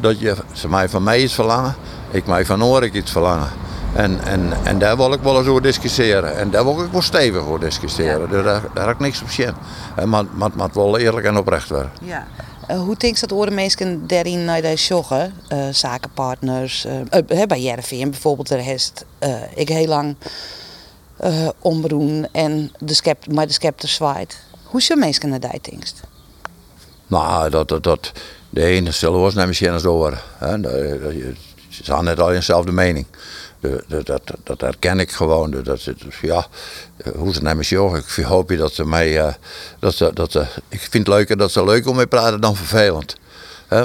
dat je, ze mij van mij iets verlangen, ik mij van Orik iets verlangen. En, en, en daar wil ik wel eens over discussiëren. En daar wil ik wel stevig over discussiëren. Ja. Dus daar, daar heb ik niks op zin. Maar het wel eerlijk en oprecht worden. Ja. Eh, hoe denkt dat oren mensen daarin naar de joggen, eh, zakenpartners, eh, bij Jervin bijvoorbeeld, heeft eh, ik heel lang omroen en de maar de scepter zwaait. Hoe zijn mensen naar die denkst? Nou, dat, dat, dat, de ene zullen was naar misschien eens door. Ze zijn net al dezelfde mening. Dat, dat, dat herken ik gewoon. Dat, dat, ja, hoe ze naar me zeggen. Ik hoop je dat ze mij. eh, dat ze, dat ze, ik vind het leuker dat ze leuk om mee praten dan vervelend.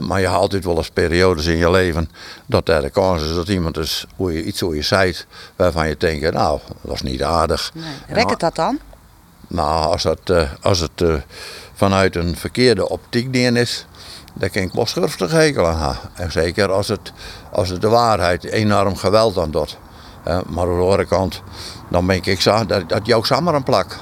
Maar je haalt altijd wel eens periodes in je leven dat er de kans is dat iemand is, hoe je, iets hoe je zei waarvan je denkt, nou, dat is niet aardig. En Rek het dat dan? nou, als het, eh, als het eh, vanuit een verkeerde optiek dien is, dan kan ik wel schurftig hekel aan. En zeker als het, als het de waarheid enorm geweld aan doet. Maar aan de andere kant, dan denk ik zo, dat, dat jou samen een plak.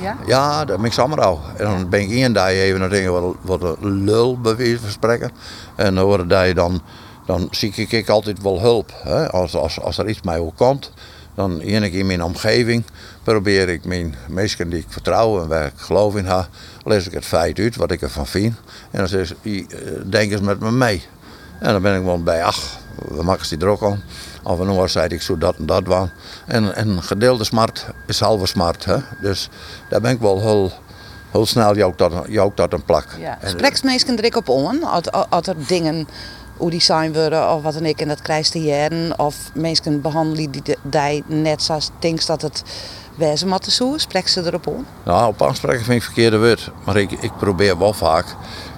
Ja? Ja, dat ben ik samen al. En dan ben ik één dag even naar dingen wat, een lul bij wijze van spreken. En de andere dag dan, dan zie ik, ik altijd wel hulp. Hè? Als, als, als er iets mij wel komt, dan keer in mijn omgeving probeer ik mijn mensen die ik vertrouw en waar ik geloof in heb, lees ik het feit uit wat ik ervan vind. En dan zeg ik, eh, denk eens met me mee. En dan ben ik wel bij, ach, we maken die druk aan. Of een oor zei ik zo dat en dat waan. En, en gedeelde smart is halve smart. Hè? Dus daar ben ik wel heel, heel snel jou dat, jou dat een plak. Ja. En, Spreekt mensen er ook op on als, als er dingen hoe die zijn worden of wat dan ik. En dat krijgt de jaren. Of mensen behandelen die die net zoals denkt dat het wezen moet zo. Spreek ze erop om? Nou, op aanspreken vind ik verkeerde woord. Maar ik, ik probeer wel vaak.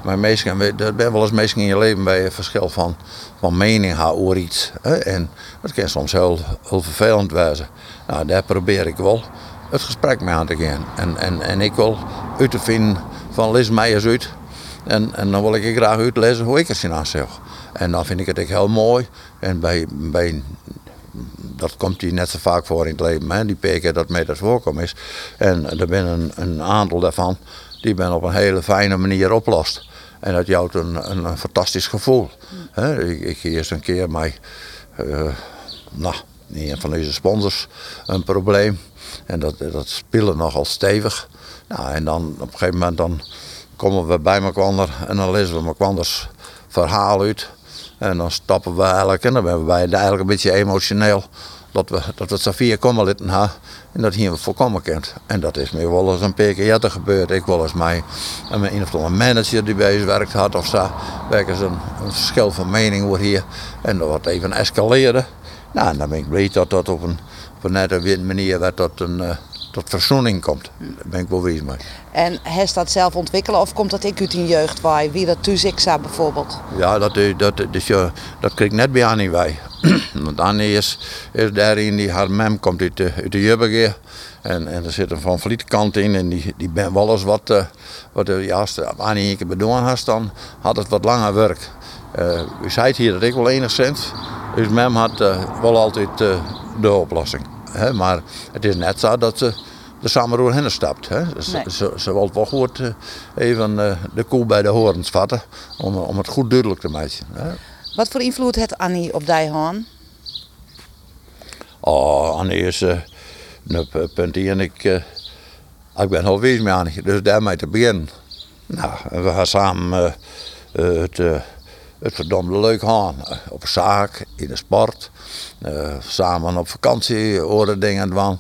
Maar meestal, er ben wel eens mensen in je leven bij een verschil van, van mening over iets. Hè? En dat kan soms heel, heel vervelend wezen. Nou, daar probeer ik wel het gesprek mee aan te gaan. En, en, en ik wil uit te vinden van Liz Meijers uit. En, en dan wil ik graag uitlezen hoe ik het aan zeg. En dan vind ik het ook heel mooi. En bij, bij dat komt hier net zo vaak voor in het leven, hè, die peken dat mij dat voorkomt is. En er zijn een, een, aantal daarvan die ben op een hele fijne manier oplost. En dat jouwt een, een, fantastisch gevoel. Ik, ik eerst een keer met, uh, nou, een van deze sponsors een probleem. En dat, dat speelde nogal stevig. Nou, en dan op een gegeven moment dan komen we bij elkaar en dan lezen we elkaars verhaal uit. En dan stappen we eigenlijk, en dan zijn wij eigenlijk een beetje emotioneel, dat we, dat we het komen litten hebben. En dat hier we voorkomen kent. En dat is me wel eens een keer gebeurd. Ik wel eens mij met een of andere manager die bij ons werkt had of zo. Werken ze een, een verschil van mening wordt hier. En dat wordt even escaleren. Nou, en dan ben ik blij dat dat op een, op een nette manier werd tot een, uh, tot verzoening komt. Daar ben ik wel wees mee. En heeft dat zelf ontwikkelen of komt dat ik uit een jeugd waar wie dat Tuziksa bijvoorbeeld? Ja, dat, dat, dus, ja, dat kreeg ik net bij Annie bij. <clears throat> Want Annie is, is daarin, die haar mem komt uit de, uit de Jubbegeer. En, en er zit een Van Vliet kant in en die, die ben wel eens wat, uh, wat ja, als Annie een keer bedoeld had, dan had het wat langer werk. Uh, u zei hier dat ik wel enigszins. Dus mem had uh, wel altijd de oplossing. Hè? Maar het is net zo dat ze er samen doorheen stapt. Hè? Nee. Ze, ze, wil wel goed uh, even uh, de koe bij de horens vatten om, om het goed duidelijk te maken. Hè? Wat voor invloed heeft Annie op die haan? Oh, Annie is uh, punt en ik, ik ben al wees met Annie, dus daarmee te beginnen. Nou, we gaan samen het, het verdomde leuk gaan. Op zaak, in de sport, samen op vakantie, oren dingen doen.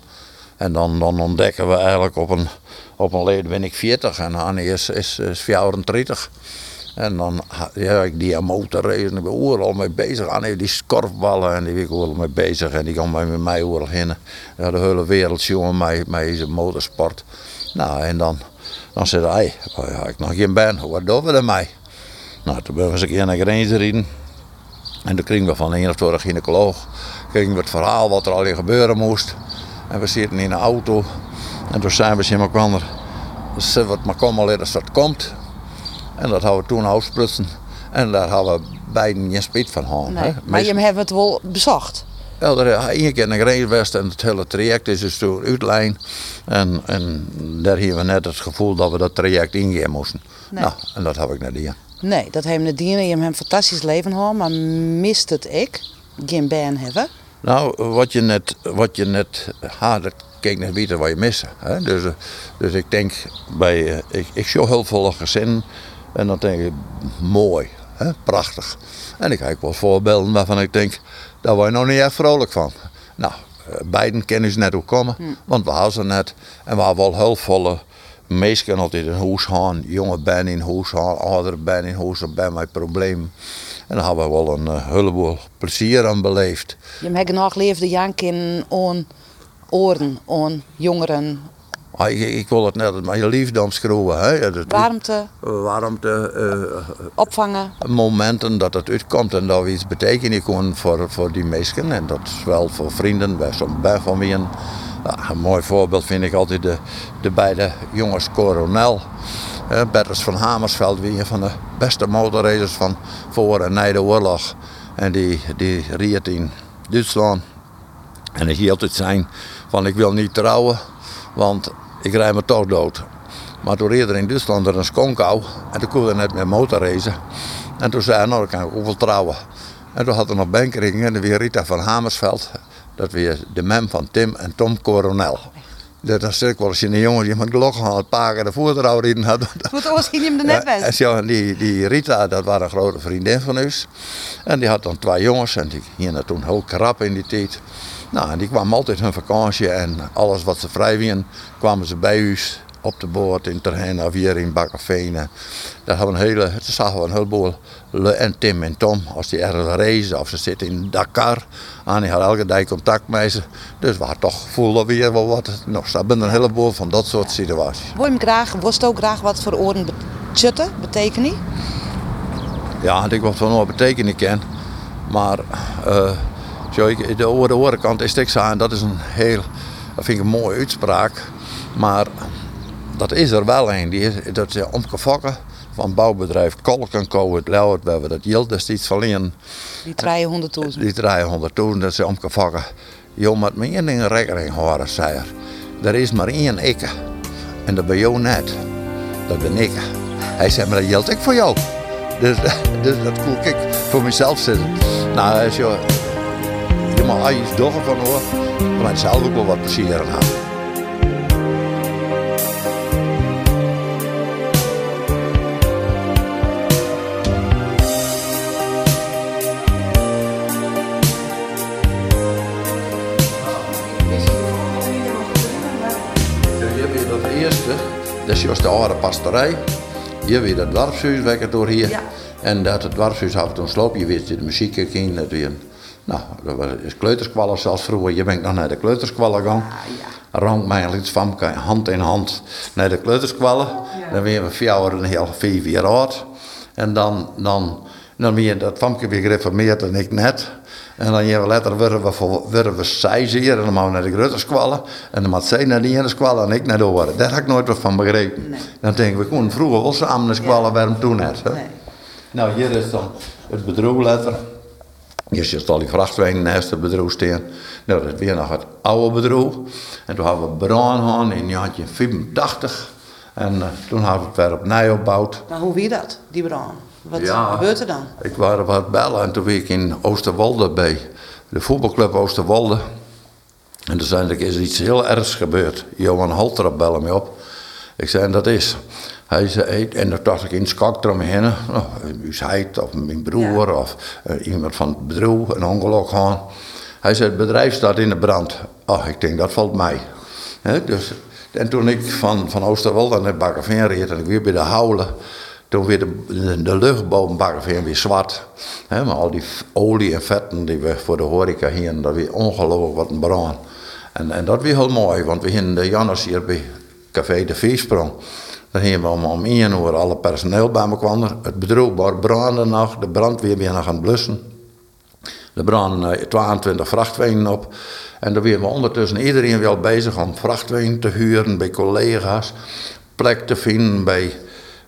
En dan, dan ontdekken we eigenlijk op een, op een leden ben ik 40 en Annie is, is, is 34. En dan ja, ik die motorrace en ik ben overal mee bezig. Annie die skorfballen en die ben ik mee bezig. En die komt met mij overal heen. Ja, de hele wereld jongen met, met deze motorsport. Nou en dan, dan zei hij, ik nog geen ben, wat doen we ermee? Nou, toen ben we eens een keer naar Grens rijden. En toen kregen we van een of andere gynaecoloog kregen we het verhaal wat er al in gebeuren moest. En we zitten in een auto. En toen zijn we zien elkaar. Ze wat maar komen als dat komt. En dat hebben we toen uitsprutsen. En daar hebben we beiden geen spijt van gehad. Nee, maar je hebt het wel bezocht. Ja, er één keer naar Greenswest en het hele traject is dus door uitlijn. En, en daar hebben we net het gevoel dat we dat traject ingaan moesten. Nee. Nou, en dat heb ik net hier. Nee, dat hebben we niet. Je hebt een fantastisch leven gehad, maar mist het ik geen baan hebben? Nou, wat je net, wat je net ha, dat kijk net weten wat je mist. Hè? Dus, dus ik denk bij, eh, ik, ik zie heel veel gezinnen en dan denk ik, mooi, hè? prachtig. En ik kijk wel voorbeelden waarvan ik denk, daar word je nog niet echt vrolijk van. Nou, eh, beiden kennen ze net hoe komen, hm. want we hadden ze net en we hadden wel meesten altijd in huis gaan, jonge ben in huis gaan, oudere ben in huis, dat ben mijn probleem. En daar hebben we wel een uh, heleboel plezier aan beleefd. Je hebt nog leefde janken aan oren, aan jongeren. Ah, ik, ik, wil het net met je liefde omschrijven. Hè. warmte. warmte. Uh, opvangen. Momenten dat het uitkomt en dat we iets betekenen kunnen voor, voor die mensen. En dat is wel voor vrienden, bij zo'n bijfamilie. Ja, een mooi voorbeeld vind ik altijd de, de beide jongens Coronel. Bertels van Hamersveld, wie een van de beste motorracers van voor en na de oorlog. En die, die reed in Duitsland. En ik hield het zijn van ik wil niet trouwen, want ik rijd me toch dood. Maar toen reed er in Duitsland er een skonkau en toen kon hij net met motorracen. En toen zei hij, nou dan kan ik ook trouwen. En toen had er nog bankeringen en weer Rita van Hamersveld. Dat weer de mem van Tim en Tom Coronel. Dat is ik wel eens een jongen die met gelok aan het paken de voertrouw rijden had. <laughs> Ging hem er net weg. Ja, die, die Rita, dat was een grote vriendin van ons. En die had dan twee jongens en die gingen toen heel krap in die tijd. Nou, en die kwamen altijd hun vakantie en alles wat ze vrij wien, kwamen ze bij ons op de boot in Terhen of hier in Bakkeveen. Daar hebben we een hele, zagen we een heleboel. Le en Tim en Tom, als die ergens reizen of ze zitten in Dakar. En die had elke dag contact met ze. Dus we toch voelden we weer wel wat. Nou, er zijn een heleboel van dat soort situaties. Wil je graag, wist ook graag wat voor oren betutten, betekenen? Ja, ik wat van wat betekenen ken. Maar uh, zo, ik, de de kant is het aan, dat is een heel, dat vind ik een mooie uitspraak. Maar dat is er wel een. Die is, dat is omgefokken van bouwbedrijf Kolk en Co. Het Lauwert, we hebben dat Yield destijds verliezen. Die 300.000? Die 300.000, dat is omgefokken. Je moet met één ding rekening houden, zei er. Er is maar één ikke. En dat ben jou net. Dat ben ik. Hij zei, maar dat geldt ik voor jou. Dus, <laughs> dus dat koel ik voor mezelf zitten. Nou, als je, je mag iets van hoor, dan moet zelf ook wel wat plezier aan hebben. Is juist de oude pastorij. Hier weer het dwarfshuis wekken door hier. Ja. En dat het dwarfshuis af en toe sloop. Je weet, de muziek in. Dat weer, nou, dat was kleuterskwallen zoals vroeger. Je bent nog naar de kleuterskwallen gegaan. Ja, ja. Rank mij van hand in hand naar de kleuterskwallen. Ja. Dan weer we vier jaar een heel vier oud. En dan, dan, dan weer dat famke weer gereformeerd en ik net. En dan jaar later werden we, werden we hier en dan mogen we naar de grote squallen. En dan moet zij naar die ene squallen en ik naar de andere. Daar heb ik nooit wat van begrepen. Nee. Dan denk ik, we konden vroeger wel samen naar squallen, ja. waarom toen net? Nee. Nou, hier is dan het bedroegletter. Hier zit al die vrachtwagen naast het bedroeg staan. Nou, dat is weer nog het oude bedroeg. En toen hebben we gehad in 1985. En uh, toen hebben we het weer opnieuw opgebouwd. Maar hoe wie dat, die bruin? Wat ja, gebeurt er dan? Ik was wat bellen en toen was ik in Oosterwolde bij de voetbalclub Oosterwolde. En toen zei ik, is iets heel ergs gebeurd. Johan Halter bellen me op. Ik zei, en dat is. Hij zei, en dan dacht ik in skak eromheen. Nou, u zei of mijn broer of uh, iemand van het bedrijf, een ongeluk gaan. Hij zei, het bedrijf staat in de brand. Oh, ik denk, dat valt mij. He, dus, en toen ik van, van Oosterwolde naar Bakkeveen reed en ik weer bij de Houlen... Toen werd de, de weer zwart. He, maar al die olie en vetten die we voor de horeca hier, dat weer ongelooflijk wat een brand. En, en dat weer heel mooi, want we gingen de Jannes hier bij Café de Veesprong. Dan gingen we om, om één uur alle personeel bij me kwam. Het bedrijf brandde nog, de brandweer weer nog aan het blussen. Er brandden 22 vrachtwagens op. En dan waren we ondertussen iedereen wel bezig om vrachtwagen te huren bij collega's. Plek te vinden bij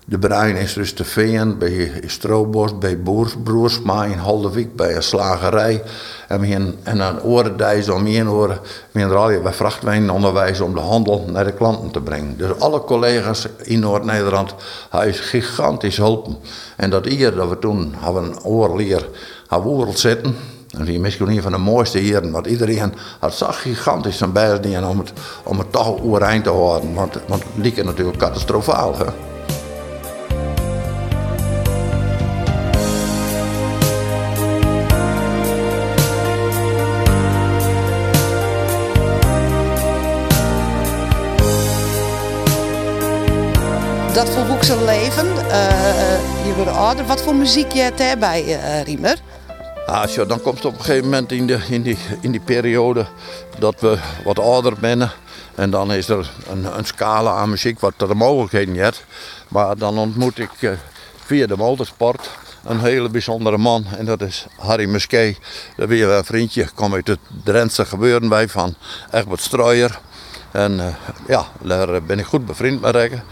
de Bruin is dus te Veen, bij Stroobos, bij Boers, Broersma in Haldewijk, bij een slagerij. En, we gaan, en dan oren om één oren, we gaan er al bij vrachtwijn onderwijzen om de handel naar de klanten te brengen. Dus alle collega's in Noord-Nederland hebben gigantisch geholpen. En dat hier, dat we toen hadden een oorleer, hebben we zitten. En die is misschien een van de mooiste hier, want iedereen had zo gigantisch zijn best om het, om het toch overeind te houden. Want, want het liep natuurlijk catastrofaal. Hè? Leven. Uh, je wordt ouder. Wat voor muziek je hebt daarbij, uh, Riemer? Ah, dan komt het op een gegeven moment in, de, in, die, in die periode dat we wat ouder zijn. En dan is er een, een scala aan muziek wat er de mogelijkheden hebt. Maar dan ontmoet ik via de motorsport een hele bijzondere man. En dat is Harry Muskee. Dat weer een vriendje. Kom uit het Drentse gebeuren bij van Egbert Strooier. En ja, daar ben ik goed bevriend met Rekken.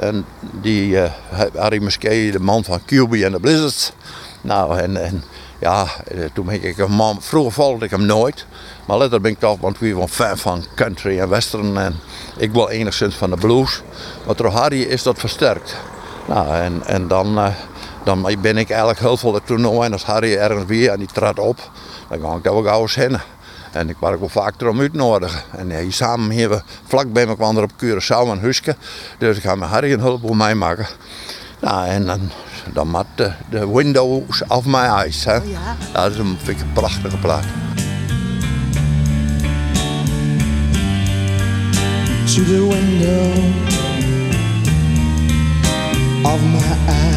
En die uh, Harry Muskee, de man van QB en de Blizzards. Nou, en, en ja, eh, toen ik. Vroeger volgde ik hem nooit. Maar later ben ik toch, want ik ben fan van country en western. En ik wil enigszins van de blues. Maar door Harry is dat versterkt. Nou, en, en dan, uh, dan ben ik eigenlijk heel veel de toernooi. En als Harry ergens weer en die trad op, dan ga ik daar gauw eens heen. En ik was ook wel vaak erom uitnodigen. En hier samen hebben we vlak bij me kwam er op Curaçao en Huske. Dus ik ga met Harry een hulp mij maken. Nou, en dan, dan mat de, de windows of my eyes. Hè. Oh ja. Dat is een, vind ik een prachtige plaat. To the window of my eyes.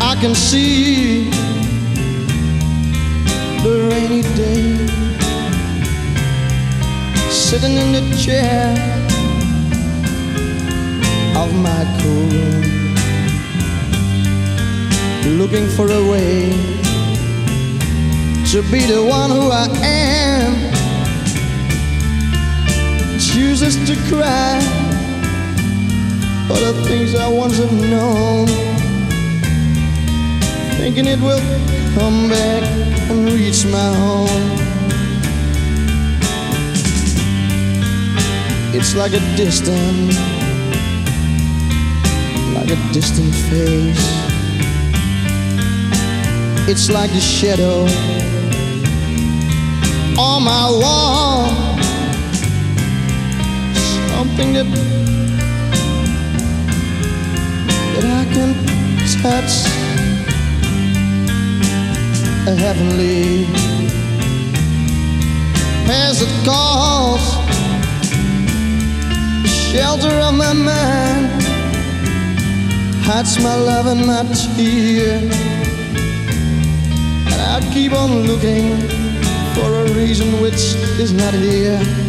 I can see the rainy day sitting in the chair of my cool looking for a way to be the one who I am. Chooses to cry for the things I once have known, thinking it will come back and reach my home. It's like a distant, like a distant face. It's like the shadow on my wall. Something that that I can touch. A heavenly. As it calls the shelter of my mind hides my love and my tear and I keep on looking for a reason which is not here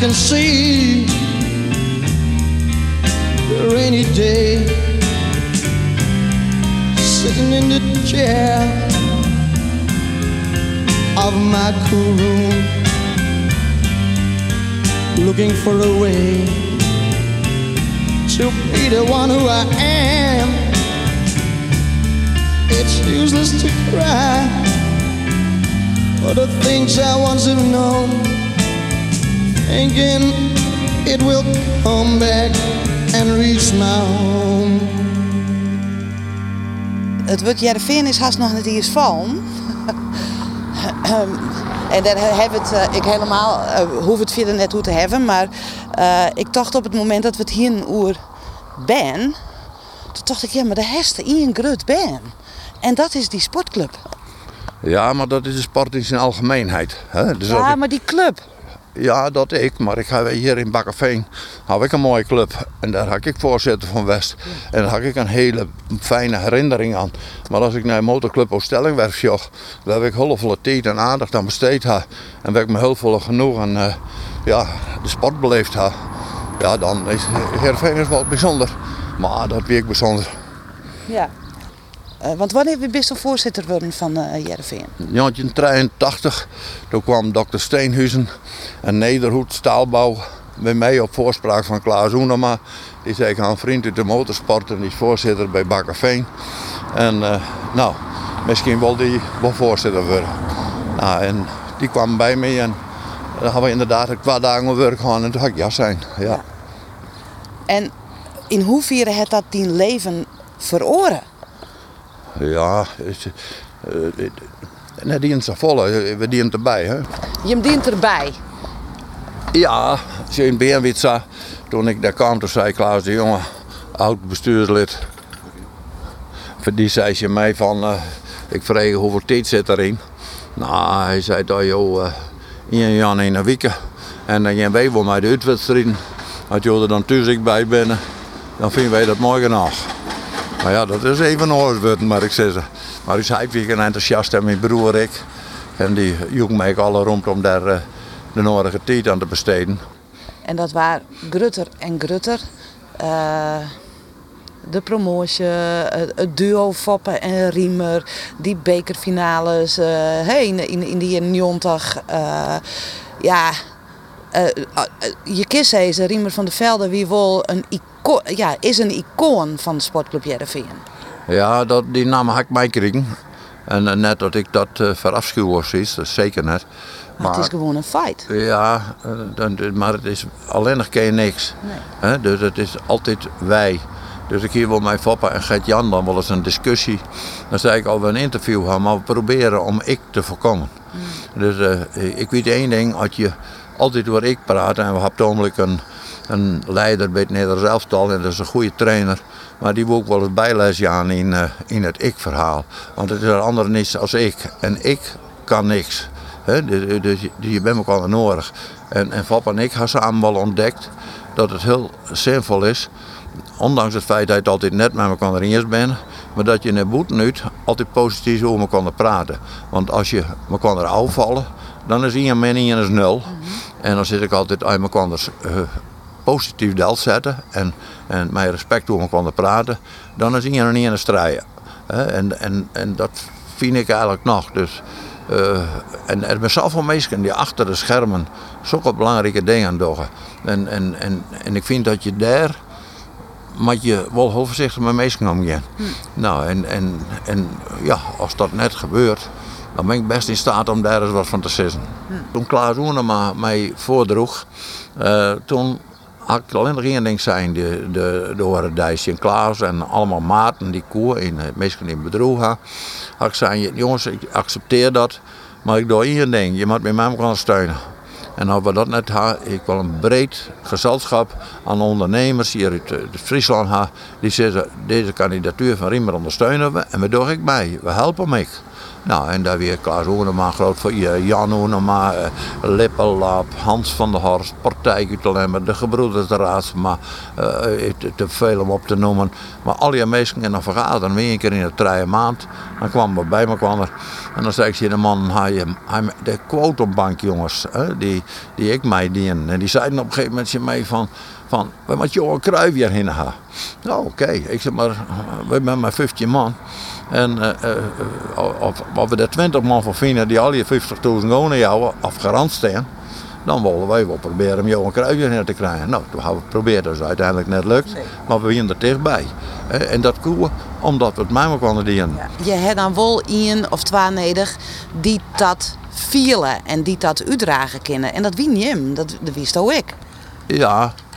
can see the rainy day sitting in the chair of my cool room, looking for a way to be the one who I am. It's useless to cry for the things I once have known. Thinking it will come back and reach my home. Het woord Jereveen is haast nog niet eens vallen. <laughs> en daar heb het, eh, ik helemaal, eh, hoef het verder net hoe te hebben. Maar eh, ik dacht op het moment dat we het hier een uur ben, toen dacht ik, ja, maar de heste in groot ben. En dat is die sportclub. Ja, maar dat is de sport in zijn algemeenheid. Hè? Dus Ja, ik- maar die club. Ja, dat ik. Maar ik ga hier in Bakkerveen heb ik een mooie club. En daar had ik voorzitter van West. En daar had ik een hele fijne herinnering aan. Maar als ik naar een motorclub joh, waar heb ik heel veel tijd en aandacht aan besteed heb. En waar ik me heel veel genoeg aan eh, ja, de sport beleefd heb. Ja, dan is Heerenveen is wel bijzonder. Maar dat weet ik bijzonder. Ja. Eh, want wanneer ben je voorzitter worden van eh Jereveen? 1983, toen kwam dokter Steenhuizen en Nederhoed Staalbouw bij mij op voorspraak van Klaas Oenema. Die zei ik een vriend uit de motorsport en die is voorzitter bij Bakkerveen. En eh, nou, misschien wilde hij wel voorzitter worden. Nou, en die kwam bij mij en dan hadden we inderdaad een paar dagen werk gehad en toen had ik ja zijn. Ja. En in hoeverre heeft dat die leven veroren? Ja, eh, net dient ze volle, we dienen erbij. Hè? Je dient erbij. Ja, je in Beenwit zag, toen ik daar kwam, toen zei Klaus de jongen, oud bestuurslid. Voor die zei ze mij van, eh, ik vreeg hoeveel tijd zit erin. Nou, hij zei dat joh, uh, in Jan in een week. En dan gaan wij wel met de uitwedstrijden. Als je er dan thuis bij bent, dan vinden wij dat mooi genoeg. Maar ja, dat is even een oorsbeurt, maar ik zei ze. Maar ik zei, ik ben enthousiast en mijn broer ik. En die joeg mij alle rond om daar eh, de nodige tijd aan te besteden. En dat waren grutter en grutter. Eh, de promotie, het, het duo Foppen en Riemer, die bekerfinales eh, hey, in, in, in die 90. eh ja, eh, eh, je kist deze Riemer van der Velde, wie wel een icoon, ja, is een icoon van de sportclub Jereveen. Ja, dat, die naam had ik meekregen. En eh, net dat ik dat uh, verafschuw was, is, dat is zeker net. Maar, het is gewoon een feit. Ja, eh, dan- maar het is alleen nog keer niks. Nee. Hè, dus het is altijd wij. Dus ik hier wil mijn papa en Gert Jan dan wel eens een discussie. Dan zei ik al we een interview gaan, maar we proberen om ik te voorkomen. Dus eh, ik weet één ding, als je altijd door ik praat en we hebben namelijk een, een leider bij het Nederlands elftal en dat is een goede trainer. Maar die wil ook wel eens bijles aan in, eh, in het ik-verhaal. Want het is een ander niets als ik. En ik kan niks. Dus, je- bent elkaar nodig. En, en en ik hebben samen wel ontdekt dat het heel zinvol is. Ondanks het feit dat je het altijd net met elkaar eens bent. Maar dat je in boete nu altijd positief over elkaar praten. Want als je elkaar afvallen, dan is één min één is nul. En dan zit ik altijd aan elkaar eh, positief deel zetten. En, en met respect over elkaar praten. Dan is één en één een strijden. En, en, en dat vind ik eigenlijk nog. Dus, eh, en er zijn zoveel mensen die achter de schermen zulke belangrijke dingen doen. En, en, en, en ik vind dat je daar moet je wel heel voorzichtig met mensen omgaan. Nou, en, en, en ja, als dat net gebeurt, dan ben ik best in staat om daar eens wat van te zeggen. Toen Klaas Oenema mij voordroeg, eh, toen had ik alleen nog één ding zijn, de, de, de horen Klaas en allemaal maten die koer in het meestal in bedroeg had. Had ik zei, jongens, ik accepteer dat, maar ik doe één ding, je moet met mij gaan steunen. En als we dat net hebben, ik wil een breed gezelschap aan ondernemers hier uit eh, Friesland hebben. Die zeggen, deze kandidatuur van Riemer ondersteunen we en we doen ik mee. We helpen mij. Nou, en daar weer Klaas Oenema, groot je, Jan Oenema, eh, Lippelap, Hans van der Horst, Partij uit de gebroeders de Raadsma, eh, te, te veel om op te noemen. Maar al die mensen in een vergadering, weer een keer in de drie maand, dan kwamen we bij elkaar. En dan zei ik tegen de man, hij, hij, de quotumbank jongens, hè, die, die ik mij dien. En die zeiden op een gegeven moment mij van, van we moeten Johan Cruijff hier heen gaan. Nou oké, ik zeg maar, we zijn maar 15 man. En eh, eh, of, of we er 20 man van vinden die al die 50.000 wonen jou afgerand staan. Dan willen wij wel proberen om Johan Cruijff hierheen te krijgen. Nou, toen hebben we geprobeerd, dat is uiteindelijk net lukt. Maar we zijn er dichtbij. En dat koe omdat we het mij konden dienen. Je hebt dan wel één of twee nodig die dat vielen en die dat uitdragen kunnen. En dat wie niet hem, dat, dat wist ook ik. Ja, eh,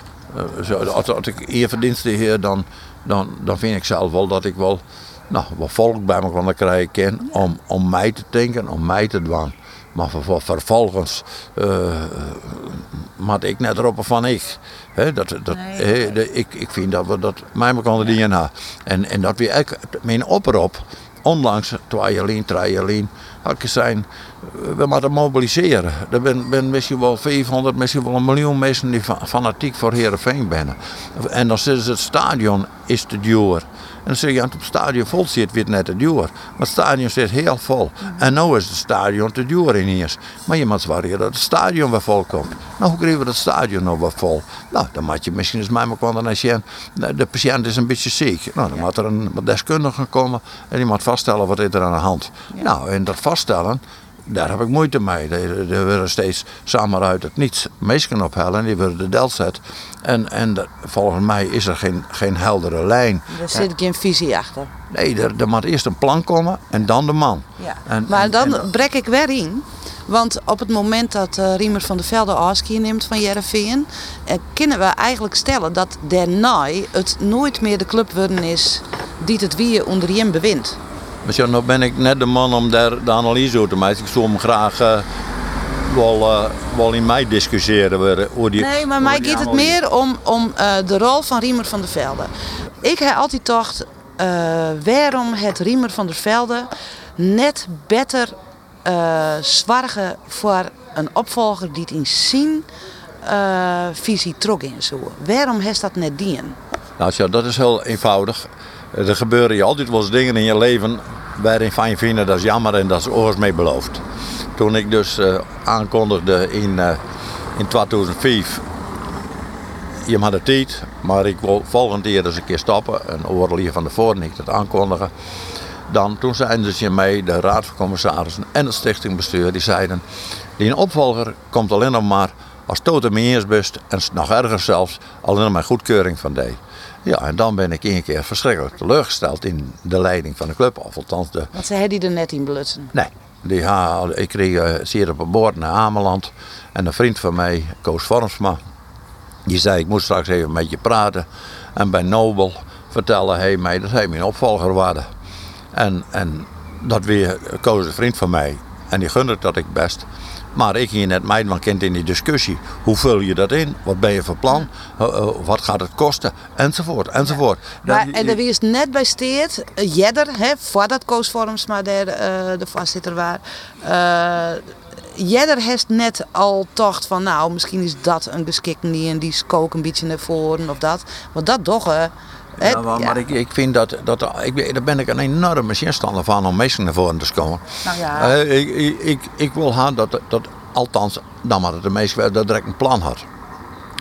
zo, als, als ik eer heer, dan, dan, dan vind ik zelf wel dat ik wel, nou, wat volk bij me kan krijgen om, om mij te denken, om mij te doen. Maar ver- vervolgens uh, maat ik net erop van ik. Dat, dat, de- ik, ik vind dat we dat mij kunnen dienen. hebben. En, en dat we eigenlijk mijn oproep, onlangs twee jaar geleden, drie jaar had ik zijn, we moeten mobiliseren. Er zijn misschien wel 500, misschien wel een miljoen mensen die fa- fanatiek voor Heerenveen zijn. En dan zeggen ze het stadion is te duur. En dan zeg je, als het stadion vol zit, wordt het net te duur. Maar het stadion zit heel vol. En nu is het stadion te duur in hier. Maar je moet zwaaien dat het stadion weer vol komt. Nou, hoe krijgen we het stadion nog weer vol? Nou, dan moet je misschien eens mij maar komen als je, de patiënt is een beetje ziek. Nou, dan moet er een deskundige komen en die moet vaststellen wat is er aan de hand. Nou, en dat vaststellen, daar heb ik moeite mee. Er er worden steeds samen uit het niets mensen ophellen. Die worden de del zet. En, en volgens mij is er geen, geen heldere lijn. Daar zit geen visie achter. Nee, er, er moet eerst een plan komen en dan de man. En- maar en- dan en- brek ik weer in. Want op het moment dat eh Riemer van der Velde afscheid neemt van Jereveen, eh, kunnen we eigenlijk stellen dat daarna het nooit meer de club worden is die het wie onder hem bewint. Maar nou ben ik net de man om daar de analyse over te maken. Ik zou hem graag eh, wel, eh, wel in mij discussiëren. weer, Hoe die, Nee, maar mij gaat het meer om, om eh, de rol van Riemer van der Velde. Ik heb altijd gedacht, eh, waarom het Riemer van der Velde net beter eh zorgen voor een opvolger die het in zijn eh, visie trok in zo. Waarom heeft dat net dien? Nou, ja, dat is heel eenvoudig. Er gebeuren je altijd wel eens dingen in je leven waarin je vinden dat is jammer en dat is oors mee beloofd. Toen ik dus eh, aankondigde in, eh, in 2005 je had de tijd, maar ik wil volgende keer eens een keer stoppen. Een oorlog van de ik dat aankondigen. Dan, toen zeiden ze mij, de raad van commissarissen en het stichtingbestuur, die zeiden, die opvolger komt alleen nog maar als tot en en nog erger zelfs, alleen nog maar goedkeuring van die. Ja, en dan ben ik één keer verschrikkelijk teleurgesteld in de leiding van de club. Of althans de... Want ze hadden die er net in belutsen. Nee, die, ha- ik kreeg uh, zeer op een boord naar Ameland. En een vriend van mij, Koos Vormsma, die zei ik moet straks even met je praten. En bij Nobel vertelde hij mij dat hij mijn opvolger was. En, en dat weer Koos een vriend van mij. En die gunde dat ik best. Maar ik ging net mij kind in die discussie. Hoe vul je dat in? Wat ben je van plan? Uh, uh, wat gaat het kosten? Enzovoort, enzovoort. Maar, en er was net bij Steert, uh, Jedder, hè, voordat Koos Vormsma de, de voorzitter was. Jedder heeft net al tocht van, nou, misschien is dat een geschikte die en die skook een beetje naar voren of dat. Maar dat toch, hè. Ja, maar, ja. maar ik, ik vind dat, dat ik, daar ben ik een enorme zinstander van om mensen naar voren te komen. Nou ja. Uh, ik, ik, ik, ik, wil gaan dat, dat althans, dan maar de meeste dat direct een plan had.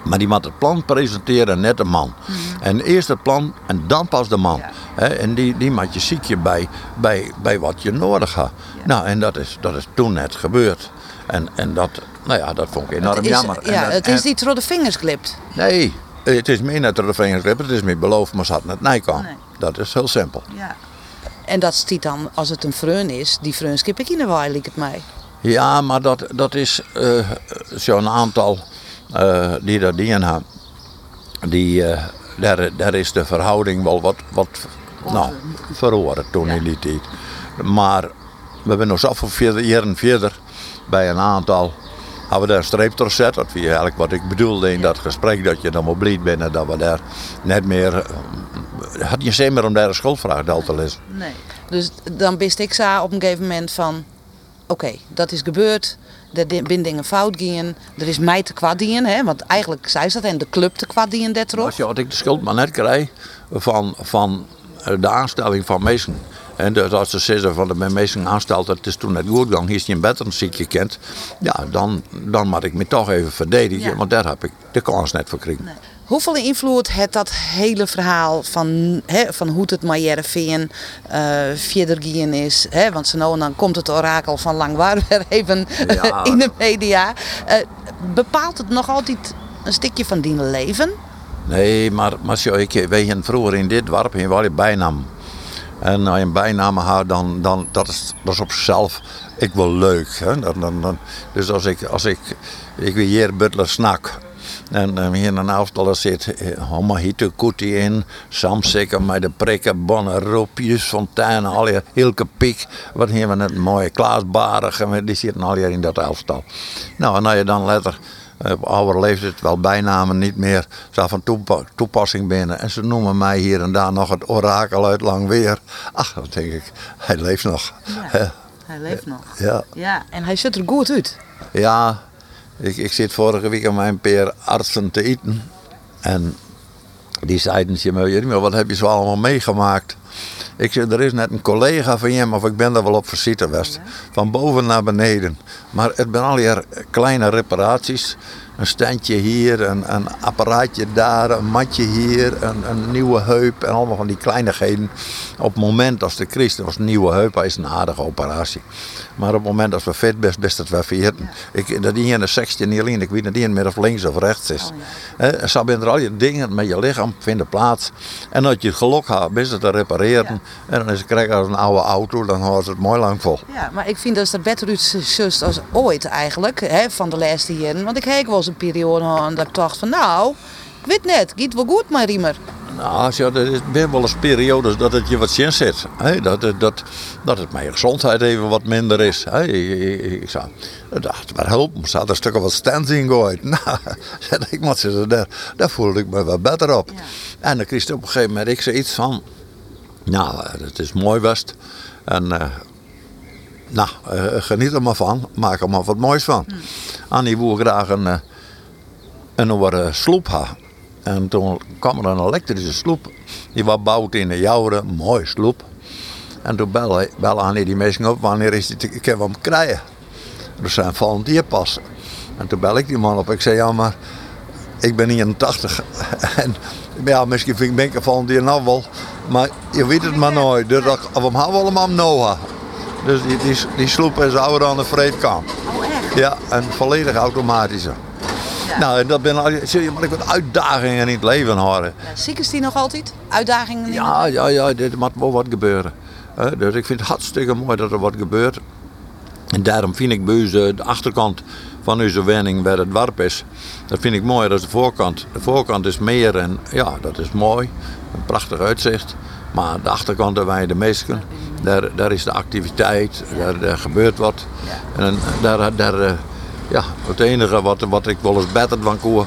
Maar die moet het plan presenteren, net een man. Mm -hmm. En eerst het plan en dan pas de man. Ja. He, en die, die maakt je ziekje bij, bij, bij wat je nodig had. Ja. Nou, en dat is, dat is toen net gebeurd. En, en dat, nou ja, dat vond ik enorm het is, jammer. Ja, dat, het is niet door de vingers glipt. Nee, het is meer net de glipt. Het is meer beloofd, maar ze had net nee kan. Nee. Dat is heel simpel. Ja. En dat stiet dan, als het een vreun is, die vreun skip ik in de waai, liep het mij. Ja, maar dat, dat is uh, zo'n aantal uh, die dat dingen hebben. Die, uh, daar, daar is de verhouding wel wat, wat nou, verhoren toen ja. in die tijd. Maar we hebben nog zoveel verder, jaren verder bij een aantal hebben we daar een streep door gezet. Dat eigenlijk wat ik bedoelde in dat gesprek, dat je dan wel blij bent dat we daar net meer. Uh, had je zin meer om daar een schuldvraag te lezen. Nee. Dus dan wist ik zo op een gegeven moment van. Oké, okay, dat is gebeurd. Er zijn dingen fout gingen. Er is mij te kwaad hè? Want eigenlijk zei ze dat en de club te kwaad dienen daarop. Als je wat ik de schuld maar net krijg van, van de aanstelling van Mason. En dus als ze zeggen van de Mason aanstelt, het is toen net goed gegaan, hier is je een bed een ziekje kent. Ja, dan, dan moet ik me toch even verdedigen, ja. want daar heb ik de kans net voor gekregen. Nee. Hoeveel invloed heeft dat hele verhaal van, van hoe het Majerveen uh, verder gaan is? Want zo nou, dan komt het orakel van Langwaar <laughs> weer even ja. <laughs> in de media. Uh, bepaalt het nog altijd een stukje van die leven? Nee, maar, maar zo, ik weet vroeger in dit dorp in wel je bijnaam. En als je een bijnaam had, dan, dan dat is dat is op zichzelf ik wel leuk. Hè? Dan, dan, dus als ik, als ik, ik weer hier Butler Snak. En um, hier in een aftal zit Homahito Kuti in, Samsikker met de prikken, Bonne, Roopjes, Fontaine, je Hilke Piek. Wat hier we net mooie Klaas Barige, die al hier in dat elftal. Nou, en als je dan letter op oude leeftijd wel bijnamen niet meer zou van toepa toepassing binnen. En ze noemen mij hier en daar nog het orakel uit Langweer. Ach, dat denk ik, hij leeft nog. Ja, hij leeft nog. Ja. ja. En hij ziet er goed uit. Ja, ik, ik zit vorige week aan mijn peer artsen te eten. En die zeiden ze me, wat heb je zo allemaal meegemaakt? Ik zei, er is net een collega van je, of ik ben er wel op visite geweest. Van boven naar beneden. Maar het zijn al hier kleine reparaties. Een standje hier, een, een apparaatje daar, een matje hier, een, een, nieuwe heup en allemaal van die kleinigheden. Op het moment als de Christen was een nieuwe heup, hij is een aardige operatie. Maar op het moment als we fit best, best het wel veerten. Ik, dat die in de 16 niet alleen, ik weet niet meer of links of rechts is. Oh, ja. He, zo er al je dingen met je lichaam vinden plaats. En als je het geluk hebt, is het te repareren. Ja. En dan is het krijg als een oude auto, dan houdt het mooi lang vol. Ja, maar ik vind dat het beter uit als ooit eigenlijk, hè, van de laatste jaren. Want ik heb wel een periode gehad dat ik dacht van nou, ik weet net, gaat wel goed maar Riemer. Nou, ja, er zijn wel eens periodes dat het je wat zin zit. Hè? Dat, dat, dat het mijn gezondheid even wat minder is. Hè? Ik, ik, ik zou, dacht, maar help, er staat een stuk wat stands in gooien. <laughs> Nou, ik moet zeggen, daar, daar voelde ik me wat beter op. Ja. En dan kreeg ik op een gegeven moment ik zei iets van, nou, het is mooi best. En uh, nou, uh, geniet er maar van. Maak er maar wat moois van. Hmm. Annie wil graag een, uh, een uh, sloep hebben. En toen kwam er een elektrische sloep. Die was gebouwd in de Jouren, mooi sloep. En toen belde, belde Annie die mensen op, wanneer is die, ik heb hem krijgen. Dus zijn pas. En toen bel ik die man op, ik zei, ja maar, ik ben 81 <laughs> en ja, misschien vind ik ben ik van die nou wel, maar je weet het maar nooit. Dus dat, we hebben allemaal Noah. Dus die, die, die sloep is ouder dan de vreedkamp. Oh, echt? Ja, een volledig automatische. Nou, en dat ben al- zul je maar ik wat uitdagingen in het leven houden. Ja, ziekes die nog altijd? Uitdagingen? in Ja, ja, ja, dit moet wel wat gebeuren. Dus ik vind het hartstikke mooi dat er wat gebeurt. En daarom vind ik bij de achterkant van uw wenning waar het warp is. Dat vind ik mooier dan de voorkant. De voorkant is meer en ja, dat is mooi. Een prachtig uitzicht. Maar de achterkant daar wij de meesten, daar, daar is de activiteit, daar, daar gebeurt wat. En daar, daar, eh, ja, het enige wat, wat ik wel eens beter van koe.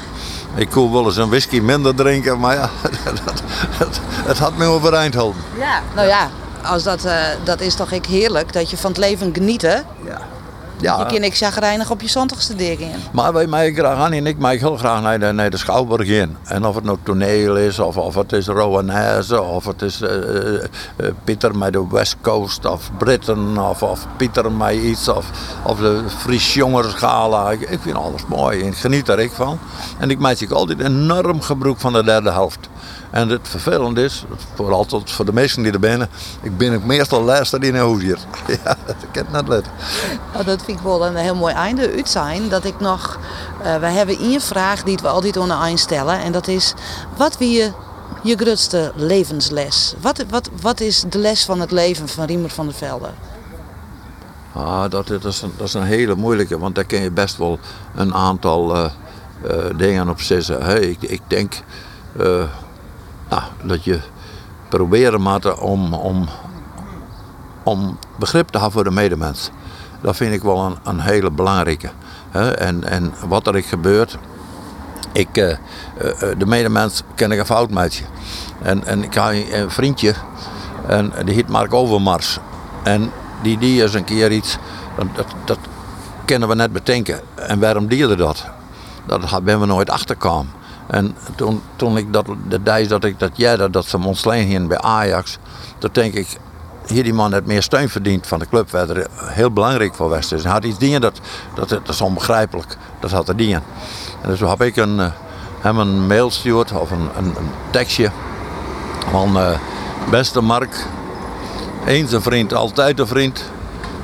Ik kon wel eens een whisky minder drinken, maar ja, <laughs> het had me overeind houden. Ja. Nou ja, als dat, eh, dat is toch ik heerlijk dat je van het leven genieten. Ja, Je kan ik zagrijnig op je zondigste dingen. maar wij mij graag aan en ik mag heel graag naar de, naar de Schouwburg in. En of het nou toneel is, of, of het is Rowanese, of het is eh, Pieter met de West Coast, of Britten, of, of Pieter met iets, of, of de Fries Jongerenschala. Ik, ik vind alles mooi en ik geniet er ik van. En ik maak zich altijd enorm gebruik van de derde helft. En het vervelende is, vooral tot voor de meesten die er binnen, ik ben ook meestal laatste in een hoes hier. Ja, dat kan het net letten. Nou, dat vind ik wel een heel mooi einde uit zijn. Dat ik nog, eh, we hebben één vraag die we altijd onder eind stellen. En dat is, wat wie je je grootste levensles? Wat, wat, wat is de les van het leven van Riemer van der Velde? Ah, dat, dat, is een, dat is een hele moeilijke, want daar kun je best wel een aantal eh, eh, dingen op zetten. hè. ik, ik denk nou, dat je proberen moet om, om, om begrip te hebben voor de medemens. Dat vind ik wel een, een hele belangrijke. En, en wat er gebeurt, ik, eh, eh, de medemens ken ik een fout met je. En, en ik had een vriendje, en die heet Mark Overmars. En die die is een keer iets, dat, dat, kunnen we net bedenken. En waarom die er dat? Dat ben we nooit achterkomen. En toen, toen ik dat, de dag dat ik dat jij dat, ze ontsleen hier bij Ajax, toen denk ik, hier die man heeft meer steun verdiend van de club, heel belangrijk voor was. Dus hij had iets dingen, dat, dat, dat is onbegrijpelijk. Dat had er dingen. En dus heb ik een, eh, hem een mail gestuurd, of een, een, tekstje, van eh, beste Mark, eens een vriend, altijd een vriend.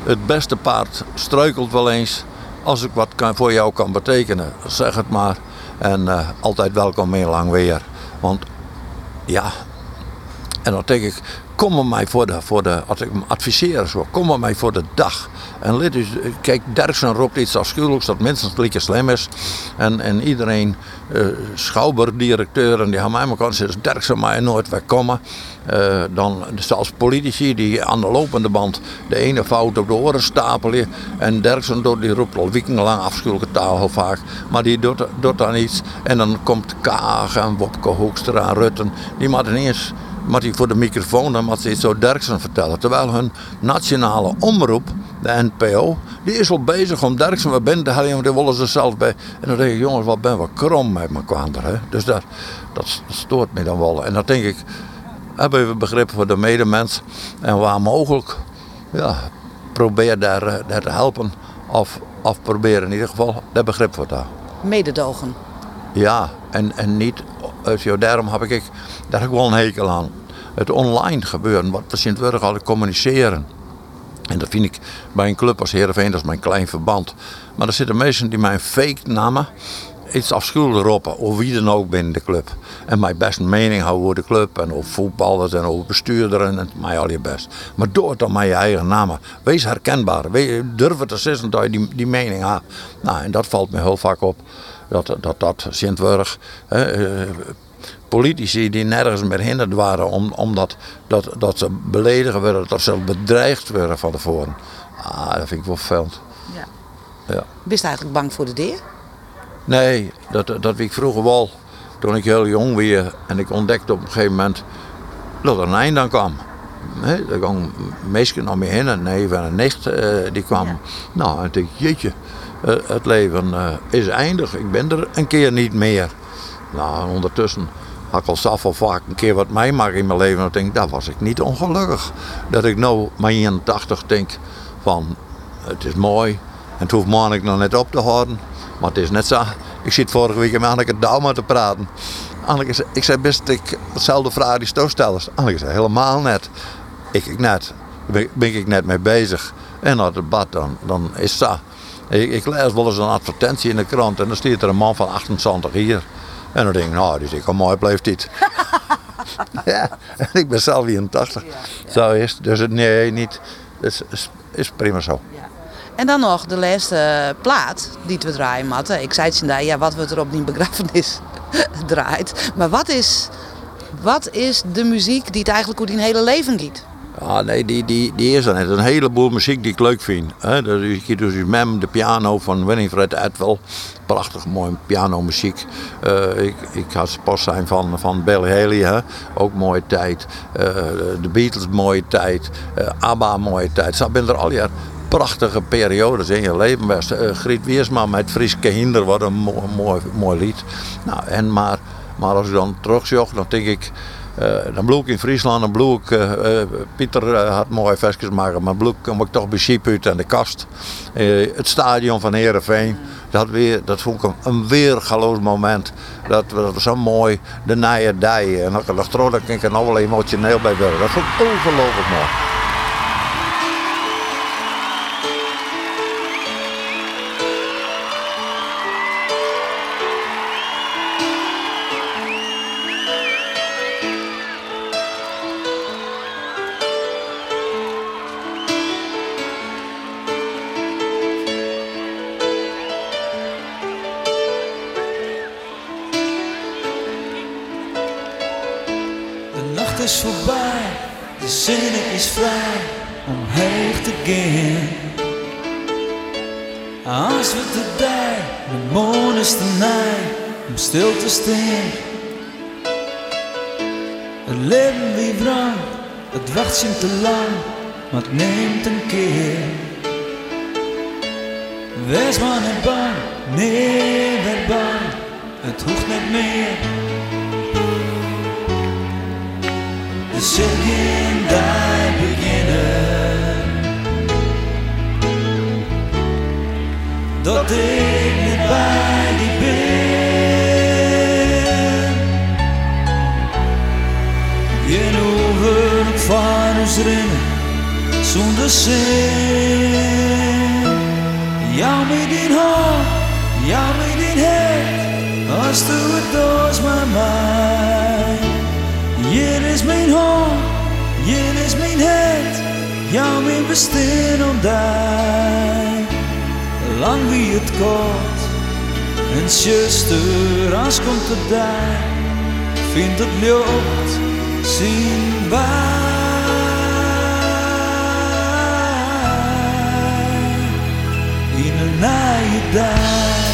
Het beste paard struikelt wel eens. Als ik wat kan, voor jou kan betekenen, zeg het maar. En eh, altijd welkom in lang weer. Want ja, en dan denk ik, kom maar mij voor de, voor de als ik hem adviseer zo, kom maar mij voor de dag. En let dus, kijk, Derksen roept iets afschuwelijks dat minstens lekker slim is. En, en iedereen, eh schouwburgdirecteuren, die hebben mij elkaar gezegd, Derksen mij nooit wegkomen. Eh dan zelfs politici die aan de lopende band de ene fout op de oren stapelen. En Derksen doet, die roept al wekenlang afschuwelijke taal heel vaak. Maar die doet, doet dan iets. En dan komt Kaag en Wopke Hoekstra en Rutten. Die moeten eens maar die voor de microfoon dan ze iets zo Derksen vertellen. Terwijl hun nationale omroep, de NPO, die is al bezig om Derksen wat te halen. want Die willen ze zelf bij. En dan denk ik, jongens, wat ben we krom met elkaar. Hè? Dus dat, dat stoort me dan wel. En dan denk ik, hebben we begrip voor de medemens. En waar mogelijk, ja, probeer daar, eh, daar te helpen. Of, of probeer in ieder geval daar begrip voor te hebben. Mededogen. Ja, en, en niet, dus ja, daarom heb ik, daar ik wel een hekel aan. Het online gebeuren, wat we Sint-Wurg al communiceren. En dat vind ik bij een club als Heerenveen, dat is mijn klein verband. Maar er zitten mensen die mijn fake namen iets afschuwelijks roepen, of wie dan ook binnen de club. En mijn beste mening houden over de club en over voetballers en over bestuurderen en mij al je best. Maar doe het dan met je eigen namen. Wees herkenbaar. Wees, durf het te zeggen dat je die, die mening hebt. Nou, en dat valt me heel vaak op. Dat dat, dat Sint-Wurg, eh, politici die nergens meer hinderd waren om, omdat dat, dat ze beledigen werden, dat ze bedreigd werden van tevoren. Ah, dat vind ik wel veld. Ja. Ja. Bist eigenlijk bang voor de deer? Nee, dat, dat ik vroeger wel. Toen ik heel jong was en ik ontdekte op een gegeven moment dat er een eind aan kwam. He, er kwam mensen om me heen, een neef en een nicht, eh, die kwam. Ja. Nou, en ik dacht, jeetje, eh, het leven eh, is eindig. Ik ben er een keer niet meer. Nou, en ondertussen had ik al zelf al vaak een keer wat meemaken in mijn leven. En ik denk, daar was ik niet ongelukkig. Dat ik nou, mijn 81 denk van, het is mooi. En het hoeft morgen nog net op te houden. Maar het is net zo, Ik zit vorige week met Anneke Dauma te praten. Anneke zei, ik zei best ik, hetzelfde vraag die stootstellers. Anneke zei helemaal net. Ik, ik net. Daar ben, ben ik net mee bezig. En na het debat dan, dan is dat. Ik, ik lees wel eens een advertentie in de krant en dan staat er een man van 28 hier. En dan denk ik, nou, die is ik mooi blijft dit. <laughs> ja, en ik ben zelf 84. Zo is het. Dus het- nee, niet. Het is, is, is prima zo. En dan nog de laatste plaat die we draaien matten. Ik zei het daar, ja, wat wordt er op die begrafenis <laughs> draait. Maar wat is, wat is de muziek die het eigenlijk hoe die hele leven giet? Ja, nee, die, die, die is er net. Een heleboel muziek die ik leuk vind. Hè. Dat is hier dus Mem, de piano van Winifred Atwell. Prachtig mooi pianomuziek. Eh ik, ik had post zijn van, van Bill Haley, hè. ook mooie tijd. Eh, de Beatles, mooie tijd. Eh, ABBA, mooie tijd. Zo ben er al jaar prachtige periodes in je leven. Best. Eh, Griet Wiersma met Frieske Hinder, wat een mooi, mooi, lied. Nou, en maar, maar als ik dan terugzocht, dan denk ik... Eh, dan bloek in Friesland, dan bloek eh, Pieter had mooie versjes maken, maar bloek kom ik toch bij Siepuut en de kast. Het stadion van Heerenveen, dat, weer, dat vond ik een, een weergaloos moment. Dat, dat was zo mooi, de nije dijen. En als ik dacht, daar kan ik er nog emotioneel bij worden. Dat vond ik ongelooflijk mooi. Is heen te gaan. Als we te dij, de moon is te nij om stil te staan. Het leven wie het wacht je te lang, maar het neemt een keer. Wees maar niet bang, nee, werd bang, het hoeft niet meer. De zin met die hand, jou die head, als du het doos maar mij. Hier is mijn hand, hier is mijn head, jou mijn bestaan ontdij. Lang wie het kort, en zuster, als komt het daar, vindt het lucht, zien die.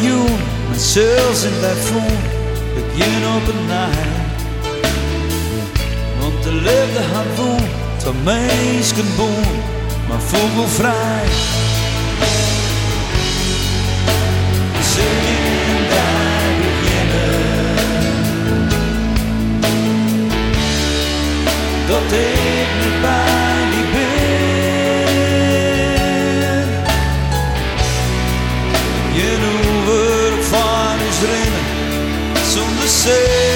Mijn zels in dat voen, het jen op een nij. Want de liefde had woon, van mensen boon, maar vogelvrij. Zingen daar beginnen. Dat ik zonder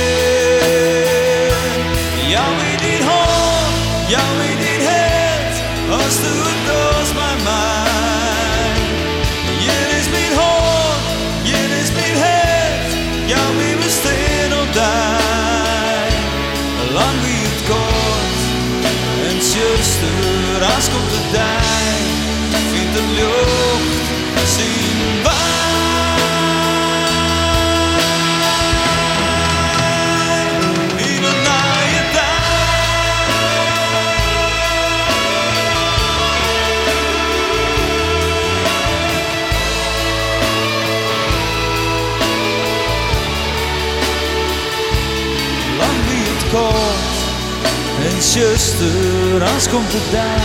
zuster, als komt het daar,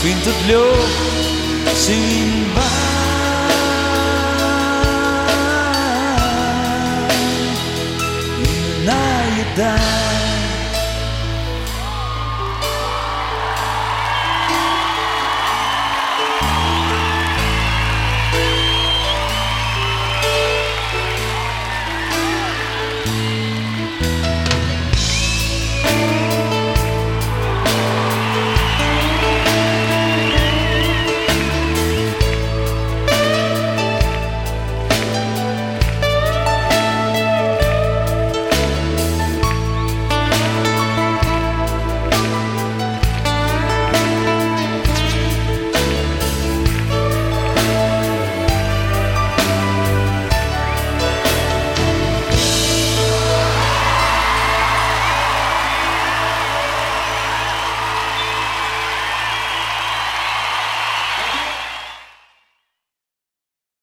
vindt het leuk, zien waar. De naaie dag.